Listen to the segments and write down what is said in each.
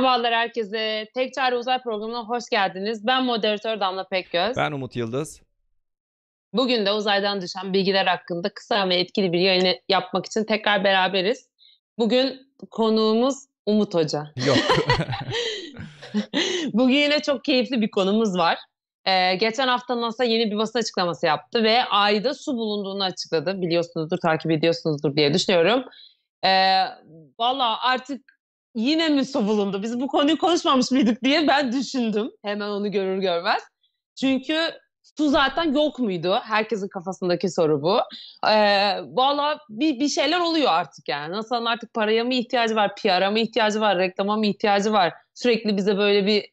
Merhabalar herkese. Tek Çare Uzay Programı'na hoş geldiniz. Ben moderatör Damla Pekgöz. Ben Umut Yıldız. Bugün de uzaydan düşen bilgiler hakkında kısa ve etkili bir yayın yapmak için tekrar beraberiz. Bugün konuğumuz Umut Hoca. Yok. Bugün yine çok keyifli bir konumuz var. Ee, geçen hafta NASA yeni bir basın açıklaması yaptı ve ayda su bulunduğunu açıkladı. Biliyorsunuzdur, takip ediyorsunuzdur diye düşünüyorum. Ee, Valla artık yine mi su bulundu? Biz bu konuyu konuşmamış mıydık diye ben düşündüm. Hemen onu görür görmez. Çünkü su zaten yok muydu? Herkesin kafasındaki soru bu. Ee, Valla bir, bir şeyler oluyor artık yani. NASA'nın artık paraya mı ihtiyacı var, PR'a mı ihtiyacı var, reklama mı ihtiyacı var? Sürekli bize böyle bir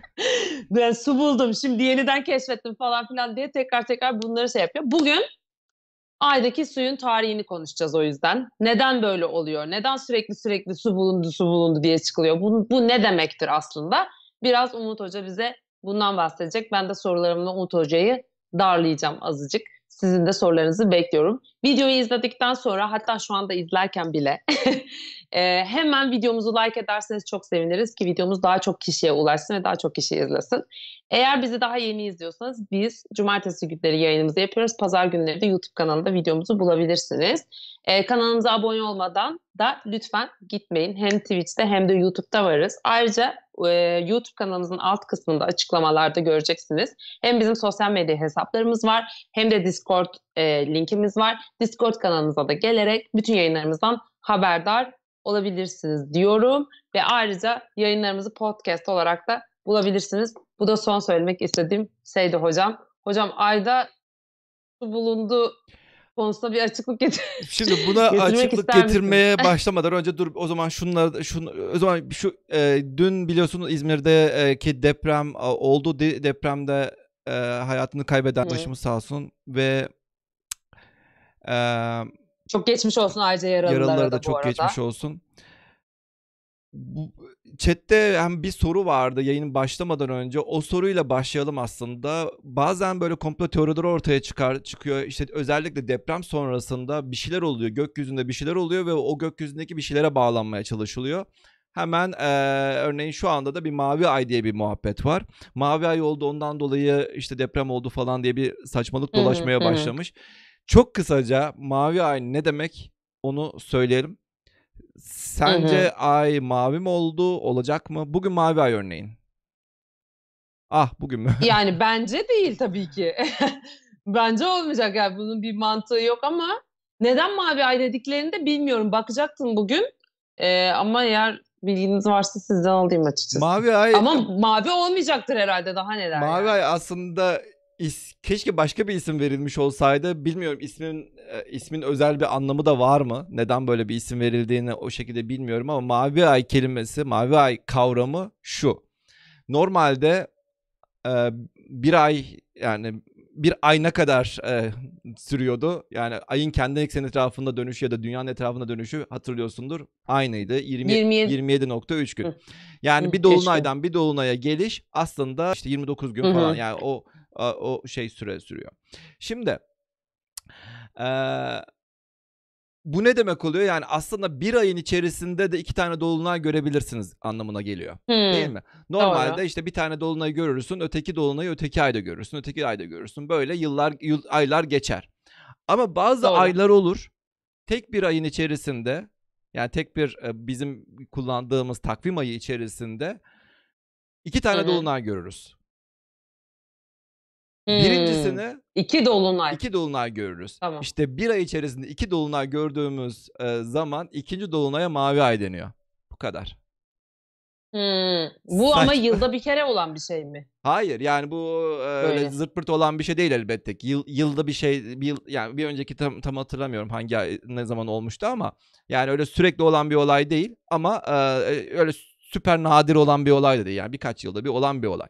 ben su buldum şimdi yeniden keşfettim falan filan diye tekrar tekrar bunları şey yapıyor. Bugün Ay'daki suyun tarihini konuşacağız o yüzden. Neden böyle oluyor? Neden sürekli sürekli su bulundu, su bulundu diye çıkılıyor? Bu, bu ne demektir aslında? Biraz Umut Hoca bize bundan bahsedecek. Ben de sorularımla Umut Hoca'yı darlayacağım azıcık. Sizin de sorularınızı bekliyorum. Videoyu izledikten sonra hatta şu anda izlerken bile e, hemen videomuzu like ederseniz çok seviniriz ki videomuz daha çok kişiye ulaşsın ve daha çok kişi izlesin. Eğer bizi daha yeni izliyorsanız biz cumartesi günleri yayınımızı yapıyoruz. Pazar günleri de YouTube kanalında videomuzu bulabilirsiniz. Ee, kanalımıza abone olmadan da lütfen gitmeyin. Hem Twitch'te hem de YouTube'da varız. Ayrıca e, YouTube kanalımızın alt kısmında açıklamalarda göreceksiniz. Hem bizim sosyal medya hesaplarımız var hem de Discord e, linkimiz var. Discord kanalımıza da gelerek bütün yayınlarımızdan haberdar olabilirsiniz diyorum. Ve ayrıca yayınlarımızı podcast olarak da bulabilirsiniz. Bu da son söylemek istediğim şeydi hocam. Hocam ayda bulundu konusunda bir açıklık getir. Şimdi buna açıklık getirmeye başlamadan önce dur o zaman şunları şunu o zaman şu e, dün biliyorsunuz İzmir'de e, ki deprem oldu de, depremde e, hayatını kaybeden başımız sağ olsun ve e, çok geçmiş olsun ayrıca yaralılara, yaralılara da, da çok arada. geçmiş olsun. Bu, chatte hem bir soru vardı yayının başlamadan önce. O soruyla başlayalım aslında. Bazen böyle komplo teorileri ortaya çıkar çıkıyor. İşte özellikle deprem sonrasında bir şeyler oluyor. Gökyüzünde bir şeyler oluyor ve o gökyüzündeki bir şeylere bağlanmaya çalışılıyor. Hemen e, örneğin şu anda da bir mavi ay diye bir muhabbet var. Mavi ay oldu ondan dolayı işte deprem oldu falan diye bir saçmalık dolaşmaya hı, başlamış. Hı. Çok kısaca mavi ay ne demek onu söyleyelim. Sence hı hı. ay mavi mi oldu? Olacak mı? Bugün mavi ay örneğin. Ah bugün mü? yani bence değil tabii ki. bence olmayacak yani bunun bir mantığı yok ama neden mavi ay dediklerini de bilmiyorum. Bakacaktım bugün. Ee, ama eğer bilginiz varsa sizden alayım açıkçası. Mavi ay ama mavi olmayacaktır herhalde daha neler. Mavi yani. ay aslında is, keşke başka bir isim verilmiş olsaydı. Bilmiyorum ismin e, ismin özel bir anlamı da var mı? Neden böyle bir isim verildiğini o şekilde bilmiyorum ama mavi ay kelimesi, mavi ay kavramı şu. Normalde e, bir ay yani bir ay ne kadar e, sürüyordu? Yani ayın kendi ekseni etrafında dönüşü ya da dünyanın etrafında dönüşü hatırlıyorsundur. Aynıydı. 20, 27. 27.3 gün. Yani bir dolunaydan bir dolunaya geliş aslında işte 29 gün falan. Yani o o şey süre sürüyor. Şimdi ee, bu ne demek oluyor? Yani aslında bir ayın içerisinde de iki tane dolunay görebilirsiniz anlamına geliyor. Hmm. Değil mi? Normalde Doğru. işte bir tane dolunayı görürsün, öteki dolunayı öteki ayda görürsün, öteki ayda görürsün. Böyle yıllar yıl, aylar geçer. Ama bazı Doğru. aylar olur. Tek bir ayın içerisinde yani tek bir bizim kullandığımız takvim ayı içerisinde iki tane Hı-hı. dolunay görürüz. Hmm. Birincisini iki dolunay. iki dolunay görürüz. Tamam. İşte bir ay içerisinde iki dolunay gördüğümüz e, zaman ikinci dolunaya mavi ay deniyor. Bu kadar. Hmm. Bu Saçma. ama yılda bir kere olan bir şey mi? Hayır yani bu e, öyle zırt pırt olan bir şey değil elbette ki. Yıl, yılda bir şey bir yıl, yani bir önceki tam, tam hatırlamıyorum hangi ay ne zaman olmuştu ama yani öyle sürekli olan bir olay değil ama e, öyle süper nadir olan bir olay da değil. Yani birkaç yılda bir olan bir olay.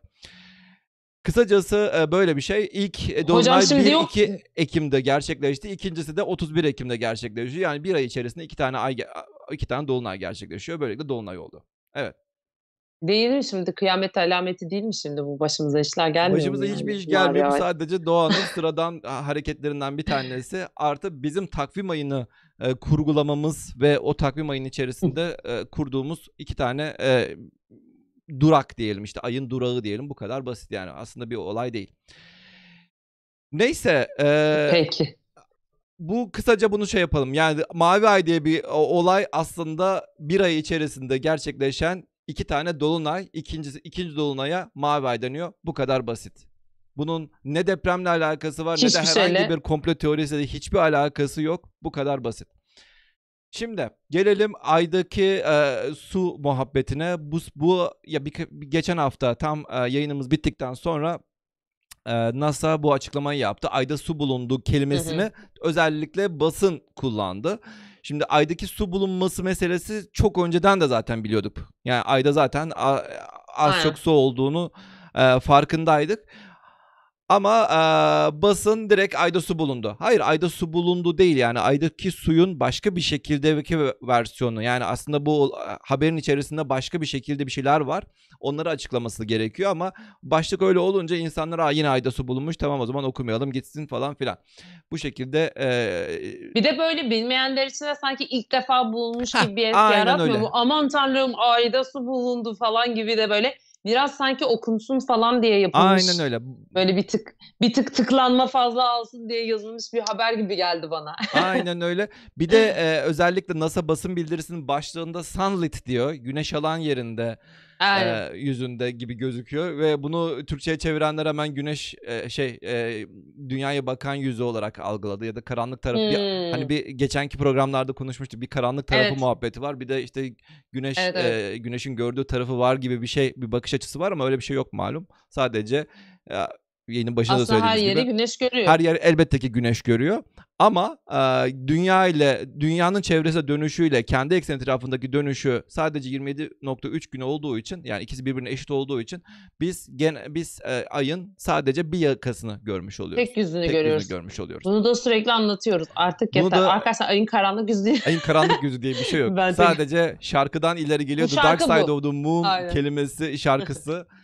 Kısacası böyle bir şey. İlk dolunay 1-2 Ekim'de gerçekleşti. İkincisi de 31 Ekim'de gerçekleşiyor. Yani bir ay içerisinde iki tane ay iki tane dolunay gerçekleşiyor. Böylelikle dolunay oldu. Evet. Değil mi şimdi? Kıyamet alameti değil mi şimdi bu başımıza işler gelmiyor Başımıza yani? hiçbir iş gelmiyor. Bu sadece doğanın sıradan hareketlerinden bir tanesi. Artı bizim takvim ayını e, kurgulamamız ve o takvim ayının içerisinde e, kurduğumuz iki tane e, durak diyelim işte ayın durağı diyelim bu kadar basit yani aslında bir olay değil. Neyse. E, Peki. Bu kısaca bunu şey yapalım. Yani Mavi Ay diye bir olay aslında bir ay içerisinde gerçekleşen iki tane dolunay. İkincisi ikinci dolunaya Mavi Ay deniyor. Bu kadar basit. Bunun ne depremle alakası var Hiçbir ne de herhangi şeyle... bir komplo teorisiyle hiçbir alakası yok. Bu kadar basit. Şimdi gelelim aydaki e, su muhabbetine. Bu, bu ya bir, geçen hafta tam e, yayınımız bittikten sonra e, NASA bu açıklamayı yaptı. Ayda su bulunduğu kelimesini hı hı. özellikle basın kullandı. Şimdi aydaki su bulunması meselesi çok önceden de zaten biliyorduk. Yani ayda zaten az Aynen. çok su olduğunu e, farkındaydık. Ama e, basın direkt ayda su bulundu. Hayır ayda su bulundu değil yani aydaki suyun başka bir şekildeki versiyonu. Yani aslında bu haberin içerisinde başka bir şekilde bir şeyler var. Onları açıklaması gerekiyor ama başlık öyle olunca insanlar yine ayda su bulunmuş tamam o zaman okumayalım gitsin falan filan. Bu şekilde. E... Bir de böyle bilmeyenler için de sanki ilk defa bulunmuş gibi bir etki yaratmıyor mu? Aman tanrım ayda su bulundu falan gibi de böyle biraz sanki okunsun falan diye yapılmış. Aynen öyle. Böyle bir tık bir tık tıklanma fazla alsın diye yazılmış bir haber gibi geldi bana. Aynen öyle. Bir de e, özellikle NASA basın bildirisinin başlığında sunlit diyor. Güneş alan yerinde e, yüzünde gibi gözüküyor ve bunu Türkçe'ye çevirenler hemen güneş e, şey e, dünyaya bakan yüzü olarak algıladı ya da karanlık tarafı hani hmm. bir, hani bir geçenki programlarda konuşmuştuk bir karanlık tarafı evet. muhabbeti var bir de işte güneş evet, evet. E, güneşin gördüğü tarafı var gibi bir şey bir bakış açısı var ama öyle bir şey yok malum sadece yayının başında Aslında da söylediğimiz gibi. her yeri güneş görüyor. Her yer elbette ki güneş görüyor. Ama e, dünya ile dünyanın çevresine dönüşüyle kendi eksen etrafındaki dönüşü sadece 27.3 gün olduğu için yani ikisi birbirine eşit olduğu için biz gen biz e, ayın sadece bir yakasını görmüş oluyoruz. Tek yüzünü Tek görüyoruz. Yüzünü görmüş oluyoruz. Bunu da sürekli anlatıyoruz. Artık yeter. Da, Arkadaşlar ayın karanlık yüzü. Ayın karanlık yüzü diye bir şey yok. sadece şarkıdan ileri geliyor. The Dark Side bu. of the Moon Aynen. kelimesi şarkısı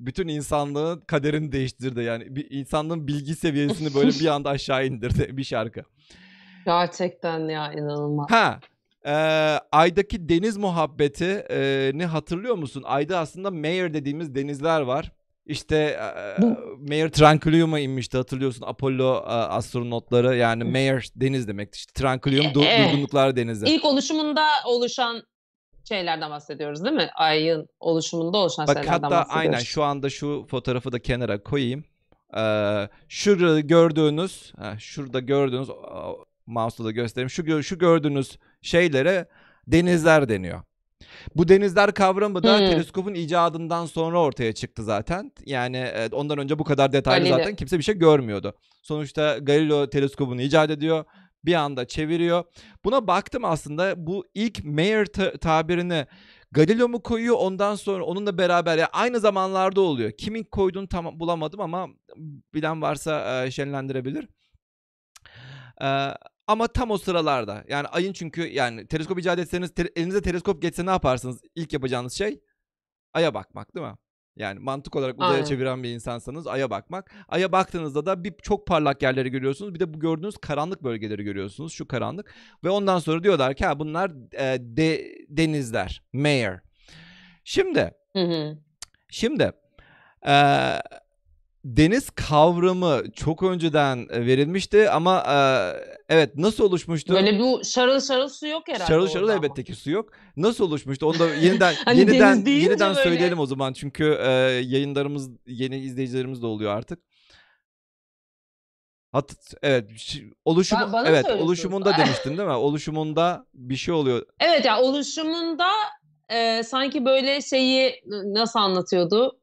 bütün insanlığın kaderini değiştirdi. Yani bir insanlığın bilgi seviyesini böyle bir anda aşağı indirdi bir şarkı. Gerçekten ya inanılmaz. Ha e, Ay'daki deniz muhabbeti ne hatırlıyor musun? Ayda aslında Mayer dediğimiz denizler var. İşte e, Mayer Tranquilium'a inmişti hatırlıyorsun Apollo e, astronotları yani Mayer deniz demekti. İşte Tranquilium du- e, durgunluklar denizi. İlk oluşumunda oluşan şeylerden bahsediyoruz değil mi? Ayın oluşumunda oluşan Bak, şeylerden hatta bahsediyoruz. aynen şu anda şu fotoğrafı da kenara koyayım. Ee, şurada gördüğünüz, şurada gördüğünüz, mouse'la da göstereyim. Şu, şu gördüğünüz şeylere denizler deniyor. Bu denizler kavramı da hmm. teleskopun icadından sonra ortaya çıktı zaten. Yani ondan önce bu kadar detaylı Galileo. zaten kimse bir şey görmüyordu. Sonuçta Galileo teleskopunu icat ediyor bir anda çeviriyor. Buna baktım aslında bu ilk Mayer ta- tabirini Galileo mu koyuyor ondan sonra onunla beraber ya aynı zamanlarda oluyor. Kimin koyduğunu tam bulamadım ama bilen varsa e, şenlendirebilir. E, ama tam o sıralarda yani ayın çünkü yani teleskop icat etseniz te- elinize teleskop geçse ne yaparsınız? İlk yapacağınız şey aya bakmak değil mi? Yani mantık olarak uzaya Aynen. çeviren bir insansanız Ay'a bakmak. Ay'a baktığınızda da bir çok parlak yerleri görüyorsunuz. Bir de bu gördüğünüz karanlık bölgeleri görüyorsunuz. Şu karanlık. Ve ondan sonra diyorlar ki ha bunlar e, de, denizler. Mayer. Şimdi. Hı hı. Şimdi. E, deniz kavramı çok önceden e, verilmişti ama e, evet nasıl oluşmuştu? Böyle bu şarıl şarıl su yok herhalde. Şarıl şarıl elbette ki su yok. Nasıl oluşmuştu? Onu da yeniden hani yeniden yeniden böyle... söyleyelim o zaman çünkü e, yayınlarımız yeni izleyicilerimiz de oluyor artık. Hat evet oluşum evet oluşumunda demiştin değil mi? Oluşumunda bir şey oluyor. Evet ya oluşumunda e, sanki böyle şeyi nasıl anlatıyordu?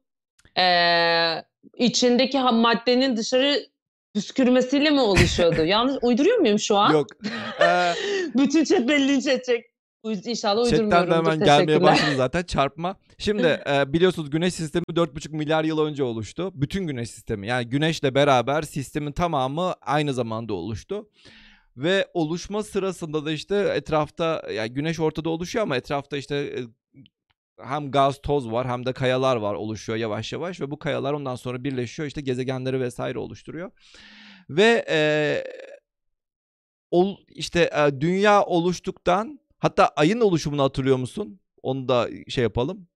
Eee içindeki ham maddenin dışarı püskürmesiyle mi oluşuyordu? Yanlış uyduruyor muyum şu an? Yok. Ee, Bütün chat belli linç edecek. İnşallah uydurmuyorum. Chatten de hemen gelmeye başladı zaten çarpma. Şimdi e, biliyorsunuz güneş sistemi 4,5 milyar yıl önce oluştu. Bütün güneş sistemi yani güneşle beraber sistemin tamamı aynı zamanda oluştu. Ve oluşma sırasında da işte etrafta yani güneş ortada oluşuyor ama etrafta işte hem gaz toz var hem de kayalar var oluşuyor yavaş yavaş ve bu kayalar ondan sonra birleşiyor işte gezegenleri vesaire oluşturuyor. Ve e, ol, işte e, dünya oluştuktan hatta ayın oluşumunu hatırlıyor musun? Onu da şey yapalım.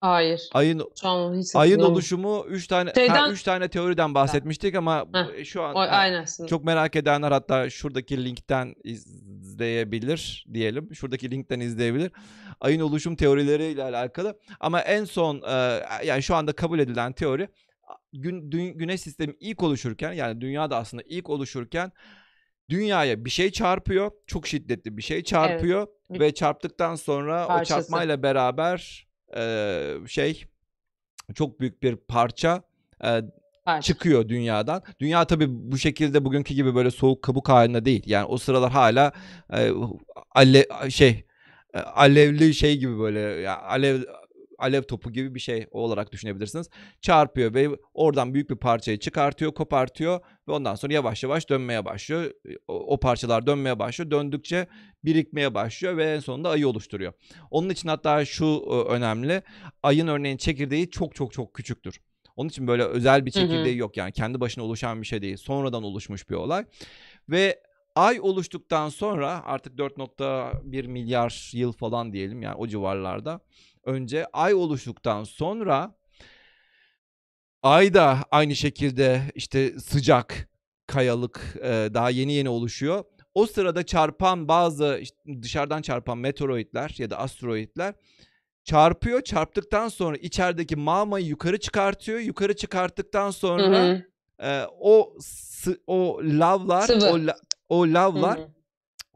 Hayır. Ayın Şu an hiç ayın hatırlamıyorum. oluşumu 3 tane Şeyden- 3 tane teoriden bahsetmiştik ama Heh, şu an O, ha, aynen. çok merak edenler hatta şuradaki linkten izleyebilir diyelim. Şuradaki linkten izleyebilir. Ayın oluşum teorileriyle alakalı. Ama en son e, yani şu anda kabul edilen teori gün, dü- güneş sistemi ilk oluşurken yani dünya da aslında ilk oluşurken dünyaya bir şey çarpıyor. Çok şiddetli bir şey çarpıyor ve çarptıktan sonra o parçası. çarpmayla beraber e, şey çok büyük bir parça e, Parça. çıkıyor dünyadan. Dünya tabii bu şekilde bugünkü gibi böyle soğuk kabuk halinde değil. Yani o sıralar hala e, ale, şey e, alevli şey gibi böyle ya alev alev topu gibi bir şey olarak düşünebilirsiniz. Çarpıyor ve oradan büyük bir parçayı çıkartıyor, kopartıyor ve ondan sonra yavaş yavaş dönmeye başlıyor. O, o parçalar dönmeye başlıyor. Döndükçe birikmeye başlıyor ve en sonunda ayı oluşturuyor. Onun için hatta şu e, önemli. Ayın örneğin çekirdeği çok çok çok küçüktür. Onun için böyle özel bir çekirdeği yok yani kendi başına oluşan bir şey değil. Sonradan oluşmuş bir olay. Ve ay oluştuktan sonra artık 4.1 milyar yıl falan diyelim yani o civarlarda önce ay oluştuktan sonra ay da aynı şekilde işte sıcak kayalık e, daha yeni yeni oluşuyor. O sırada çarpan bazı işte dışarıdan çarpan meteoroidler ya da asteroidler çarpıyor. Çarptıktan sonra içerideki magmayı yukarı çıkartıyor. Yukarı çıkarttıktan Hı sonra hı. e, o o lavlar Sıvı. o la- o Hı lavlar hı.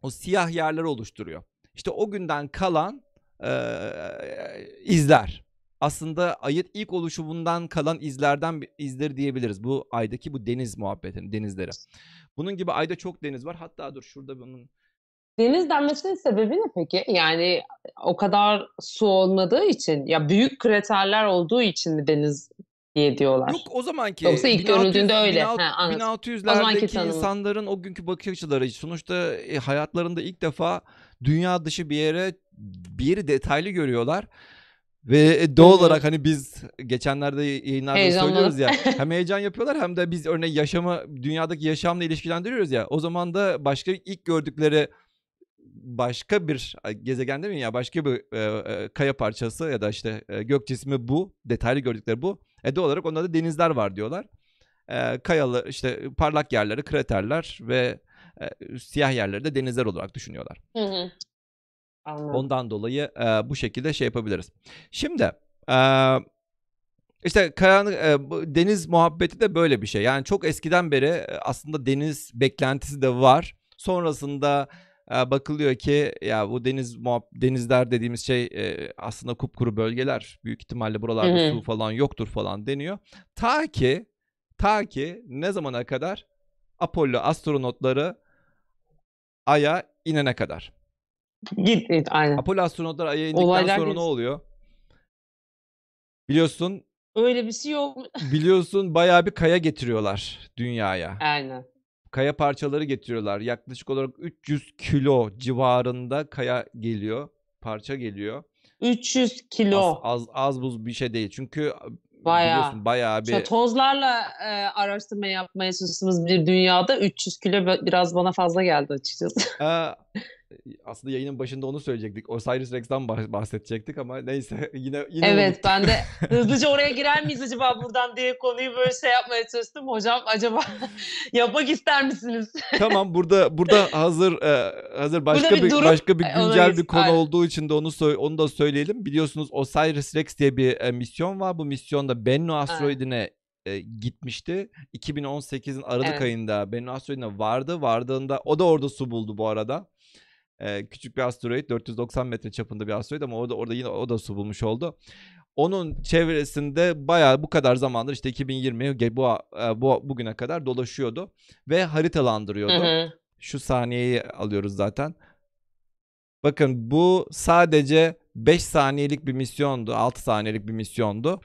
o siyah yerleri oluşturuyor. İşte o günden kalan eee, izler. Aslında ayın ilk oluşumundan kalan izlerden izleri diyebiliriz. Bu aydaki bu deniz muhabbetini, denizleri. Bunun gibi ayda çok deniz var. Hatta dur şurada bunun Deniz denmesinin sebebi ne peki? Yani o kadar su olmadığı için ya büyük kraterler olduğu için mi deniz diye diyorlar? Yok o zamanki Yoksa ilk 1600 görüldüğünde öyle. 1600 Ha, anladım. 1600'lerdeki tanımı. insanların o günkü bakış açıları sonuçta e, hayatlarında ilk defa dünya dışı bir yere bir yeri detaylı görüyorlar. Ve e, doğal olarak hani biz geçenlerde yayınlarda söylüyoruz ya hem heyecan yapıyorlar hem de biz örneğin yaşamı dünyadaki yaşamla ilişkilendiriyoruz ya. O zaman da başka ilk gördükleri başka bir gezegen değil mi ya başka bir e, e, kaya parçası ya da işte e, gök cismi bu detaylı gördükleri bu. E doğal olarak onlarda denizler var diyorlar. E, kayalı işte parlak yerleri kraterler ve e, siyah yerleri de denizler olarak düşünüyorlar. Hı hı. Anladım. Ondan dolayı e, bu şekilde şey yapabiliriz. Şimdi e, işte kayanın e, deniz muhabbeti de böyle bir şey. Yani çok eskiden beri aslında deniz beklentisi de var. Sonrasında e, bakılıyor ki ya bu deniz muhab- denizler dediğimiz şey e, aslında kupkuru bölgeler. Büyük ihtimalle buralarda Hı hı. su falan yoktur falan deniyor. Ta ki ta ki ne zamana kadar Apollo astronotları Ay'a inene kadar. Git, git aynen. Apollo astronotları Ay'a indikten Olaylar sonra bir- ne oluyor? Biliyorsun, Öyle bir şey yok. biliyorsun bayağı bir kaya getiriyorlar dünyaya. Aynen. Kaya parçaları getiriyorlar. Yaklaşık olarak 300 kilo civarında kaya geliyor, parça geliyor. 300 Az, kilo. az, az buz bir şey değil. Çünkü Bayağı. biliyorsun bayağı bir tozlarla e, araştırma yapmaya çalıştığımız bir dünyada 300 kilo bi- biraz bana fazla geldi açıkçası. Aslında yayının başında onu söyleyecektik. Osiris Rex'ten bah- bahsedecektik ama neyse yine yine Evet unuttuk. ben de hızlıca oraya girer miyiz acaba buradan diye konuyu böyle şey yapmaya çalıştım. Hocam acaba yapmak ister misiniz? Tamam burada burada hazır e, hazır başka bir bir, durup, başka bir güncel bir konu aynen. olduğu için de onu onu da söyleyelim. Biliyorsunuz Osiris Rex diye bir e, misyon var. Bu misyon da Bennu asteroidine e, gitmişti. 2018'in Aralık Evet. ayında Bennu asteroidine vardı. Vardığında o da orada su buldu bu arada. E, küçük bir asteroid 490 metre çapında bir asteroid ama orada orada yine o da su bulmuş oldu. Onun çevresinde bayağı bu kadar zamandır işte 2020 ge- bu e, bu bugüne kadar dolaşıyordu ve haritalandırıyordu. Hı hı. Şu saniyeyi alıyoruz zaten. Bakın bu sadece 5 saniyelik bir misyondu. 6 saniyelik bir misyondu.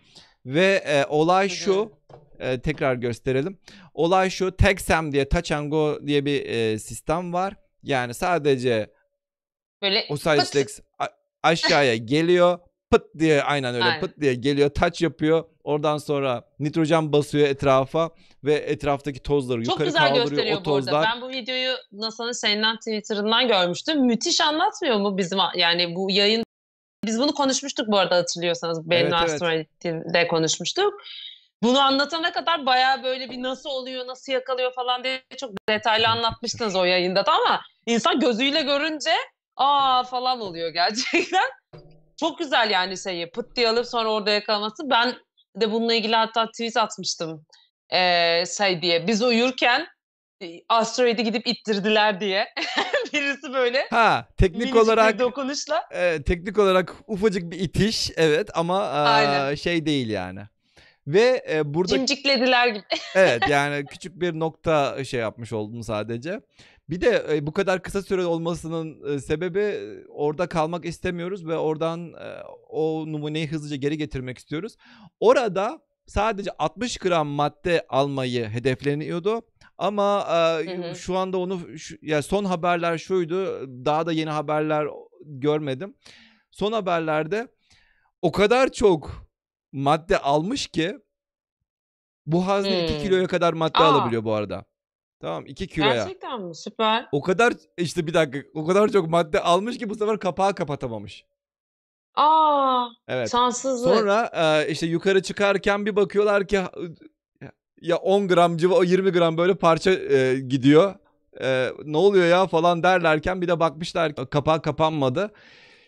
Ve e, olay şu. e, tekrar gösterelim. Olay şu. Texam diye Touch and Go diye bir e, sistem var. Yani sadece Böyle Osiris pıt. Rex aşağıya geliyor. Pıt diye aynen öyle Aynen. pıt diye geliyor. Touch yapıyor. Oradan sonra nitrojen basıyor etrafa ve etraftaki tozları Çok yukarı güzel kaldırıyor. gösteriyor O bu arada. tozlar Ben bu videoyu NASA'nın şeyinden Twitter'ından görmüştüm. Müthiş anlatmıyor mu bizim yani bu yayın Biz bunu konuşmuştuk bu arada hatırlıyorsanız. Benim Evet, evet. Konuşmuştuk. Bunu anlatana kadar bayağı böyle bir nasıl oluyor, nasıl yakalıyor falan diye çok detaylı anlatmıştınız o yayında da ama insan gözüyle görünce aa falan oluyor gerçekten. Çok güzel yani şeyi pıt diye alıp sonra orada yakalaması. Ben de bununla ilgili hatta tweet atmıştım. Ee, şey diye biz uyurken asteroidi gidip ittirdiler diye. Birisi böyle Ha teknik olarak bir dokunuşla. e, teknik olarak ufacık bir itiş evet ama e, Aynen. şey değil yani. Ve e, burada Cimciklediler gibi. evet yani küçük bir nokta şey yapmış oldum sadece. Bir de e, bu kadar kısa süre olmasının e, sebebi e, orada kalmak istemiyoruz ve oradan e, o numuneyi hızlıca geri getirmek istiyoruz. Orada sadece 60 gram madde almayı hedefleniyordu. Ama e, Hı hı. şu anda onu şu, ya son haberler şuydu. Daha da yeni haberler görmedim. Son haberlerde o kadar çok madde almış ki bu hazne 2 Hmm. kiloya kadar madde Aa. alabiliyor bu arada. Tamam 2 kiloya. Gerçekten mi? Süper. O kadar işte bir dakika o kadar çok madde almış ki bu sefer kapağı kapatamamış. Aa, Evet. şanssızlık. Sonra e, işte yukarı çıkarken bir bakıyorlar ki ya 10 gram civa o 20 gram böyle parça e, gidiyor. E, ne oluyor ya falan derlerken bir de bakmışlar kapağı kapanmadı.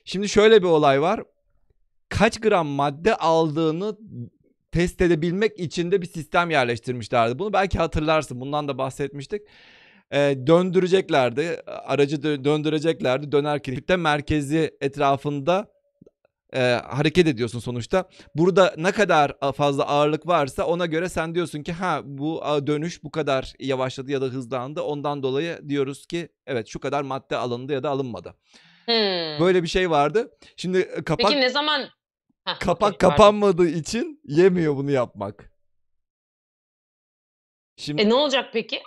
Şimdi şöyle bir olay var. Kaç gram madde aldığını test edebilmek için de bir sistem yerleştirmişlerdi. Bunu belki hatırlarsın. Bundan da bahsetmiştik. E, döndüreceklerdi. Aracı dö- döndüreceklerdi. Dönerken kütle merkezi etrafında e, hareket ediyorsun sonuçta. Burada ne kadar fazla ağırlık varsa ona göre sen diyorsun ki ha bu dönüş bu kadar yavaşladı ya da hızlandı. Ondan dolayı diyoruz ki evet şu kadar madde alındı ya da alınmadı. Hmm. Böyle bir şey vardı. Şimdi e, kapak Peki ne zaman? Heh, kapak okey, pardon. kapanmadığı için yemiyor bunu yapmak. Şimdi E ne olacak peki?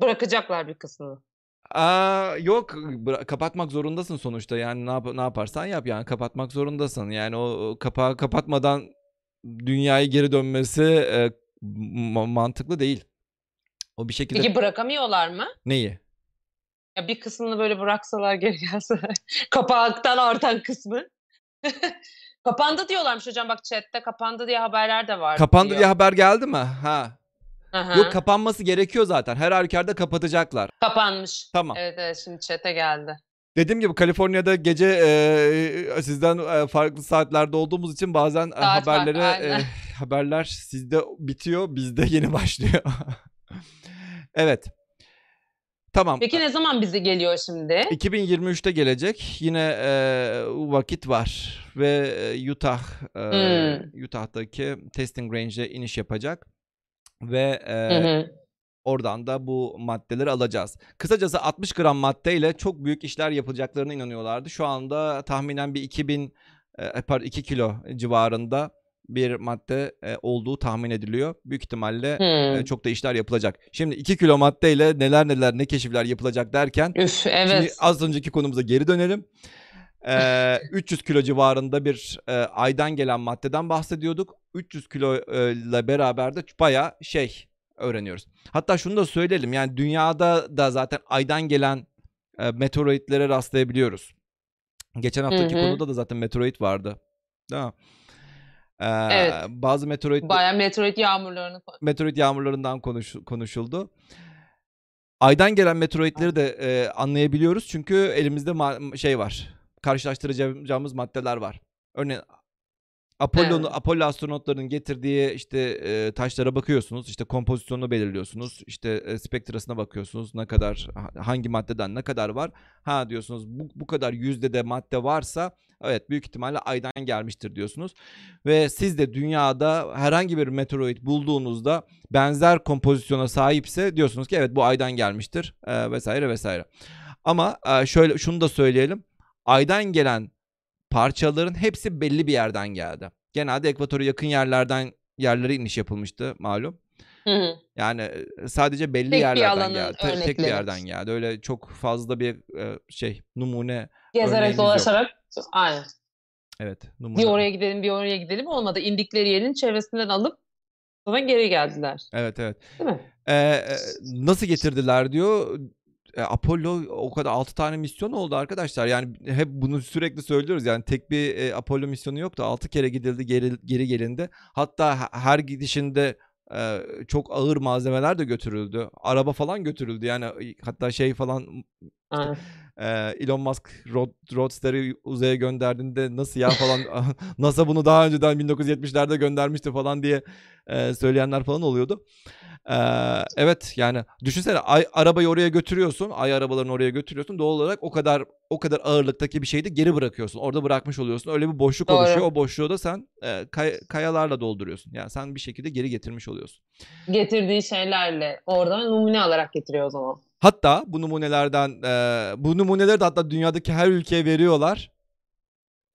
Bırakacaklar bir kısmını. Aa, yok bıra- kapatmak zorundasın sonuçta yani ne, yap- ne yaparsan yap yani kapatmak zorundasın yani o, o kapağı kapatmadan dünyaya geri dönmesi e, ma- mantıklı değil. O bir şekilde Peki bırakamıyorlar mı? neyi? Ya bir kısmını böyle bıraksalar geri gelseler. Kapaktan artan kısmı. Kapandı diyorlarmış hocam bak chatte kapandı diye haberler de var Kapandı diyor. diye haber geldi mi? Ha. Aha. Yok kapanması gerekiyor zaten. Her halükarda kapatacaklar. Kapanmış. Tamam. Evet evet şimdi chat'e geldi. Dediğim gibi Kaliforniya'da gece e, sizden e, farklı saatlerde olduğumuz için bazen e, Saat aynen. e, haberler sizde bitiyor, bizde yeni başlıyor. evet. Tamam. Peki ne zaman bize geliyor şimdi? 2023'te gelecek. Yine e, vakit var ve e, Utah e, Hmm. Utah'taki testing range'e iniş yapacak ve e, Hı hı. Oradan da bu maddeleri alacağız. Kısacası 60 gram maddeyle çok büyük işler yapacaklarına inanıyorlardı. Şu anda tahminen bir 2000 e, pardon 2 kilo civarında bir madde e, olduğu tahmin ediliyor. Büyük ihtimalle Hmm. e, çok da işler yapılacak. Şimdi 2 kilo maddeyle neler neler ne keşifler yapılacak derken Üf Şimdi evet. az önceki konumuza geri dönelim. Ee, 300 kilo civarında bir e, aydan gelen maddeden bahsediyorduk. 300 kilo e, ile beraber de bayağı şey öğreniyoruz. Hatta şunu da söyleyelim yani dünyada da zaten aydan gelen e, meteoritlere rastlayabiliyoruz. Geçen haftaki Hı hı. konuda da zaten meteorit vardı. Değil mi? Ee, Evet. Bazı meteorit Bayağı meteorit yağmurlarını meteorit yağmurlarından konuş, konuşuldu. Aydan gelen meteoritleri de e, anlayabiliyoruz çünkü elimizde ma- şey var. Karşılaştıracağımız maddeler var. Örneğin Apollo'nun Evet. Apollo astronotlarının getirdiği işte e, taşlara bakıyorsunuz. işte kompozisyonunu belirliyorsunuz. işte e, spektrasına bakıyorsunuz. Ne kadar ha- hangi maddeden ne kadar var? Ha diyorsunuz bu, bu kadar yüzdede madde varsa evet büyük ihtimalle aydan gelmiştir diyorsunuz. Ve siz de dünyada herhangi bir meteorit bulduğunuzda benzer kompozisyona sahipse diyorsunuz ki evet bu aydan gelmiştir e, vesaire vesaire. Ama e, şöyle şunu da söyleyelim. Aydan gelen parçaların hepsi belli bir yerden geldi. Genelde ekvatora yakın yerlerden yerlere iniş yapılmıştı malum. Hı hı. Yani sadece belli Tek yerlerden geldi. Te- tek bir yerden geldi. Öyle çok fazla bir e, şey numune Gezerek Örneğimiz yok. dolaşarak aynen. evet numune. Bir oraya gidelim bir oraya gidelim olmadı. İndikleri yerin çevresinden alıp sonra geri geldiler. Evet evet. Değil mi? Ee, nasıl getirdiler diyor. e, Apollo o kadar 6 tane misyon oldu arkadaşlar. Yani hep bunu sürekli söylüyoruz. Yani tek bir e, Apollo misyonu yoktu. 6 kere gidildi geri, geri gelindi. Hatta he- her gidişinde e, çok ağır malzemeler de götürüldü. Araba falan götürüldü. Yani hatta şey falan Elon Musk Rod, Roadster'ı uzaya gönderdiğinde nasıl ya falan NASA bunu daha önceden 1970'lerde göndermişti falan diye e, söyleyenler falan oluyordu. E, evet yani düşünsene ay, arabayı oraya götürüyorsun. Ay arabalarını oraya götürüyorsun. Doğal olarak o kadar o kadar ağırlıktaki bir şeyi de geri bırakıyorsun. Orada bırakmış oluyorsun. Öyle bir boşluk Doğru. oluşuyor. O boşluğu da sen e, kay- kayalarla dolduruyorsun. Yani sen bir şekilde geri getirmiş oluyorsun. Getirdiği şeylerle oradan numune alarak getiriyor o zaman. Hatta bu numunelerden e, bu numuneleri de hatta dünyadaki her ülkeye veriyorlar.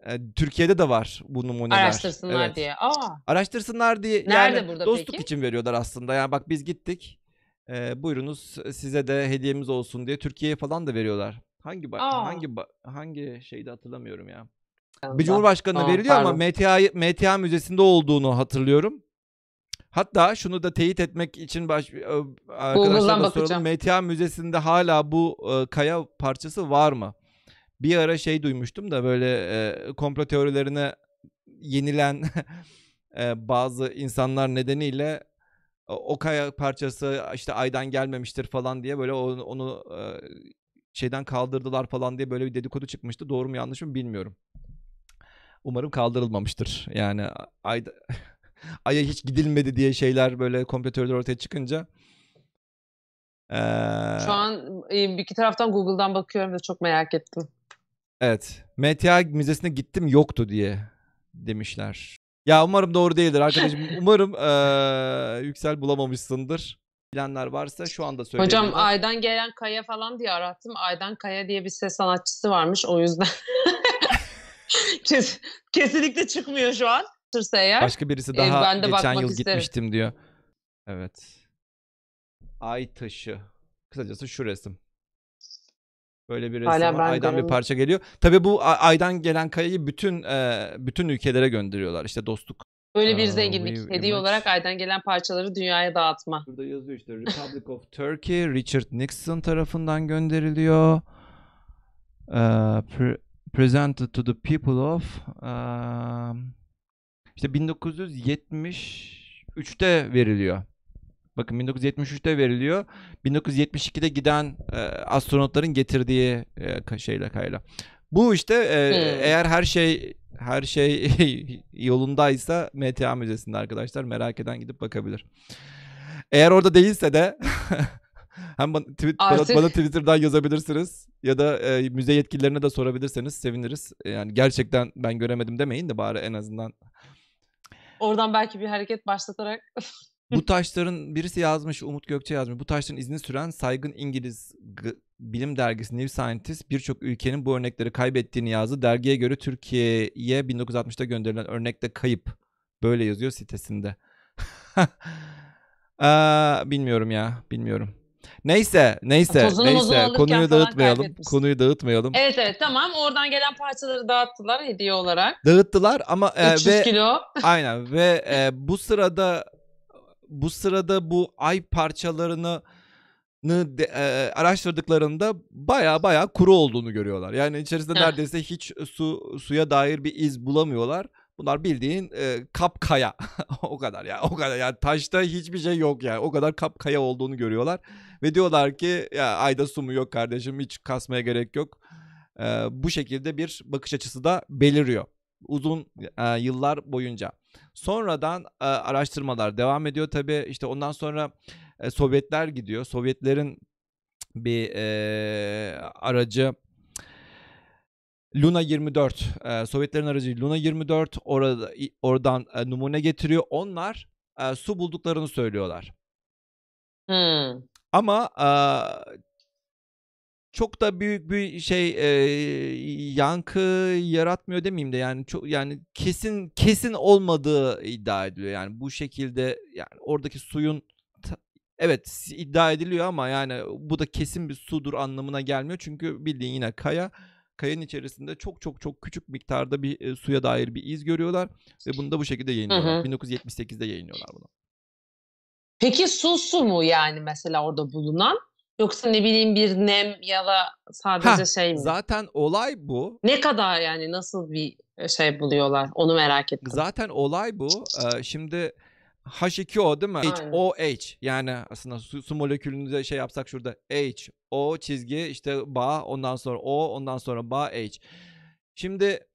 E, Türkiye'de de var bu numuneler. Araştırsınlar Evet. diye. Aa, Araştırsınlar diye Nerede yani burada dostluk peki? için veriyorlar aslında. Yani bak biz gittik. E, buyurunuz size de hediyemiz olsun diye Türkiye'ye falan da veriyorlar. Hangi Aa. hangi hangi şeyde hatırlamıyorum ya. Bir. Cumhurbaşkanına veriliyor ama. MTA MTA Müzesi'nde olduğunu hatırlıyorum. Hatta şunu da teyit etmek için baş, ö, arkadaşlara da soralım. MTA Müzesi'nde hala bu e, kaya parçası var mı? Bir ara şey duymuştum da böyle e, komplo teorilerine yenilen e, bazı insanlar nedeniyle o o kaya parçası işte aydan gelmemiştir falan diye böyle onu, onu e, şeyden kaldırdılar falan diye böyle bir dedikodu çıkmıştı. Doğru mu yanlış mı bilmiyorum. Umarım kaldırılmamıştır. Yani ayda Ay'a hiç gidilmedi diye şeyler böyle komplo teorileri ortaya çıkınca eee, Şu an e, bir iki taraftan Google'dan bakıyorum ve çok merak ettim. evet MTA Müzesi'ne gittim yoktu diye demişler. Ya umarım doğru değildir arkadaşım. Umarım eee, Yüksel bulamamışsındır. Bilenler varsa şu anda Hocam söyleyebilirler. Aydan gelen Kaya falan diye arattım. Aydan Kaya diye bir ses sanatçısı varmış o yüzden. Kes- kesinlikle çıkmıyor şu an. Sırsa eğer. Başka birisi Ee, daha ben de geçen bakmak yıl isterim. gitmiştim diyor. Evet. Ay taşı. Kısacası şu resim. Böyle bir resim Hala var. ben Aydan bir göremiyorum. parça geliyor. Tabii bu a- aydan gelen kayayı bütün e, bütün ülkelere gönderiyorlar. İşte dostluk. Böyle bir Aa, zenginlik. we- Hediye olarak Aydan gelen parçaları dünyaya dağıtma. Burada yazıyor işte Republic of Turkey Richard Nixon tarafından gönderiliyor. Ee, pre- presented to the people of um, işte 1973'te veriliyor. Bakın 1973'te veriliyor. 1972'de giden e, astronotların getirdiği e, şeyle kayla. Bu işte e, Hmm. eğer her şey her şey yolundaysa MTA Müzesi'nde arkadaşlar merak eden gidip bakabilir. Eğer orada değilse de hem bana, tweet, bana, Artık- bana Twitter'dan yazabilirsiniz ya da e, müze yetkililerine de sorabilirseniz seviniriz. Yani gerçekten ben göremedim demeyin de bari en azından Oradan belki bir hareket başlatarak. Bu taşların birisi yazmış, Umut Gökçe yazmış. Bu taşların izini süren saygın İngiliz g- bilim dergisi New Scientist birçok ülkenin bu örnekleri kaybettiğini yazdı. Dergiye göre Türkiye'ye 1960'ta gönderilen örnek de kayıp. Böyle yazıyor sitesinde. Aa, bilmiyorum ya, bilmiyorum. Neyse, neyse, Tozunu mozunu neyse. alırken Konuyu falan dağıtmayalım. Konuyu dağıtmayalım. Evet evet tamam. Oradan gelen parçaları dağıttılar hediye olarak. Dağıttılar ama e, 300 ve kilo. Aynen ve e, bu sırada bu sırada bu ay parçalarını nı de- e, araştırdıklarında baya baya kuru olduğunu görüyorlar. Yani içerisinde Heh. neredeyse hiç su suya dair bir iz bulamıyorlar. Bunlar bildiğin e, kapkaya. o kadar ya. O kadar yani taşta hiçbir şey yok yani. O kadar kapkaya olduğunu görüyorlar ve diyorlar ki ya ayda su mu yok kardeşim hiç kasmaya gerek yok. E, bu şekilde bir bakış açısı da beliriyor uzun e, yıllar boyunca. Sonradan e, araştırmalar devam ediyor tabii. İşte ondan sonra e, Sovyetler gidiyor. Sovyetlerin bir e, aracı Luna 24. e, Sovyetlerin aracı Luna 24 orada oradan e, numune getiriyor. Onlar e, su bulduklarını söylüyorlar. Hmm. Ama e, çok da büyük bir şey e, yankı yaratmıyor demeyeyim de yani çok yani kesin kesin olmadığı iddia ediliyor. Yani bu şekilde yani oradaki suyun evet iddia ediliyor ama yani bu da kesin bir sudur anlamına gelmiyor. Çünkü bildiğin yine kaya kayanın içerisinde çok çok çok küçük miktarda bir e, suya dair bir iz görüyorlar ve bunu da bu şekilde yayınlıyorlar. hı. 1978'de yayınlıyorlar bunu. Peki su su mu yani mesela orada bulunan? Yoksa ne bileyim bir nem ya da sadece Hah, şey mi? zaten olay bu. Ne kadar yani nasıl bir şey buluyorlar? Onu merak ettim. Zaten olay bu. Ee, şimdi H2O değil mi? Aynen. HOH yani aslında su, su molekülünü de şey yapsak şurada H, O çizgi işte bağ ondan sonra O ondan sonra bağ H. Şimdi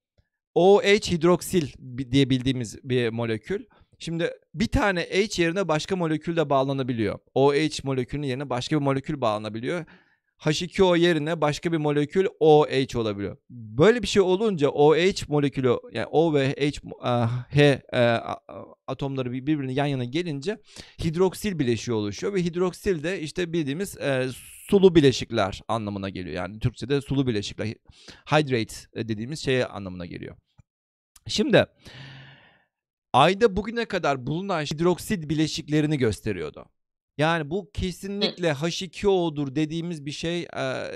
OH hidroksil diye bildiğimiz bir molekül. Şimdi bir tane H yerine başka molekül de bağlanabiliyor. OH molekülünün yerine başka bir molekül bağlanabiliyor. H2O yerine başka bir molekül OH olabiliyor. Böyle bir şey olunca OH molekülü yani O ve H, e, H e, atomları bir- birbirine yan yana gelince hidroksil bileşiği oluşuyor ve hidroksil de işte bildiğimiz e, sulu bileşikler anlamına geliyor. Yani Türkçe'de sulu bileşikler hydrate e, dediğimiz şeye anlamına geliyor. Şimdi Ayda bugüne kadar bulunan hidroksit bileşiklerini gösteriyordu. Yani bu kesinlikle H2O'dur dediğimiz bir şey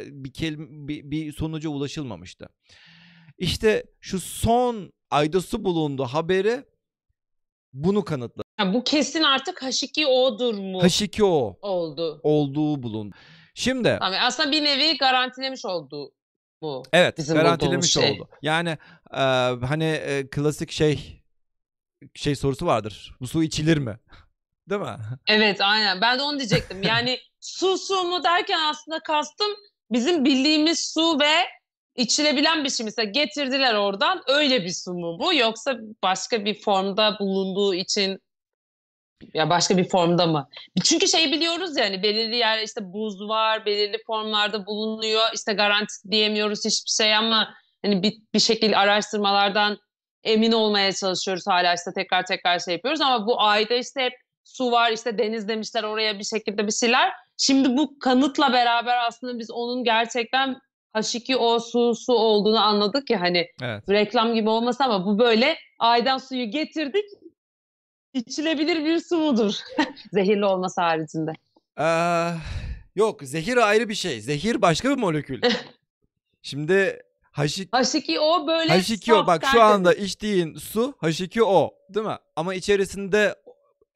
bir, kelime, bir, bir sonuca ulaşılmamıştı. İşte şu son ayda su bulundu haberi bunu kanıtladı. Ha, bu kesin artık H2O'dur mu H2O oldu? olduğu bulundu. Şimdi Tamam, aslında bir nevi garantilemiş oldu bu. evet bizim garantilemiş şey. oldu. Yani e, hani e, klasik şey şey sorusu vardır. Bu su içilir mi? Değil mi? Evet aynen ben de onu diyecektim. Yani su su mu derken aslında kastım bizim bildiğimiz su ve içilebilen bir şey. Mesela getirdiler oradan öyle bir su mu bu yoksa başka bir formda bulunduğu için ya başka bir formda mı? Çünkü şey biliyoruz yani belirli yer işte buz var, belirli formlarda bulunuyor. İşte garanti diyemiyoruz hiçbir şey ama hani bir, bir şekilde araştırmalardan emin olmaya çalışıyoruz hala işte tekrar tekrar şey yapıyoruz ama bu ayda işte hep su var işte deniz demişler oraya bir şekilde bir şeyler. Şimdi bu kanıtla beraber aslında biz onun gerçekten H2O su su olduğunu anladık ya hani Evet. reklam gibi olmasa ama bu böyle aydan suyu getirdik içilebilir bir su mudur? Zehirli olması haricinde. Ee, yok zehir ayrı bir şey. Zehir başka bir molekül. Şimdi H H2O böyle H2O saf, bak şu anda içtiğin su H2O değil mi? Ama içerisinde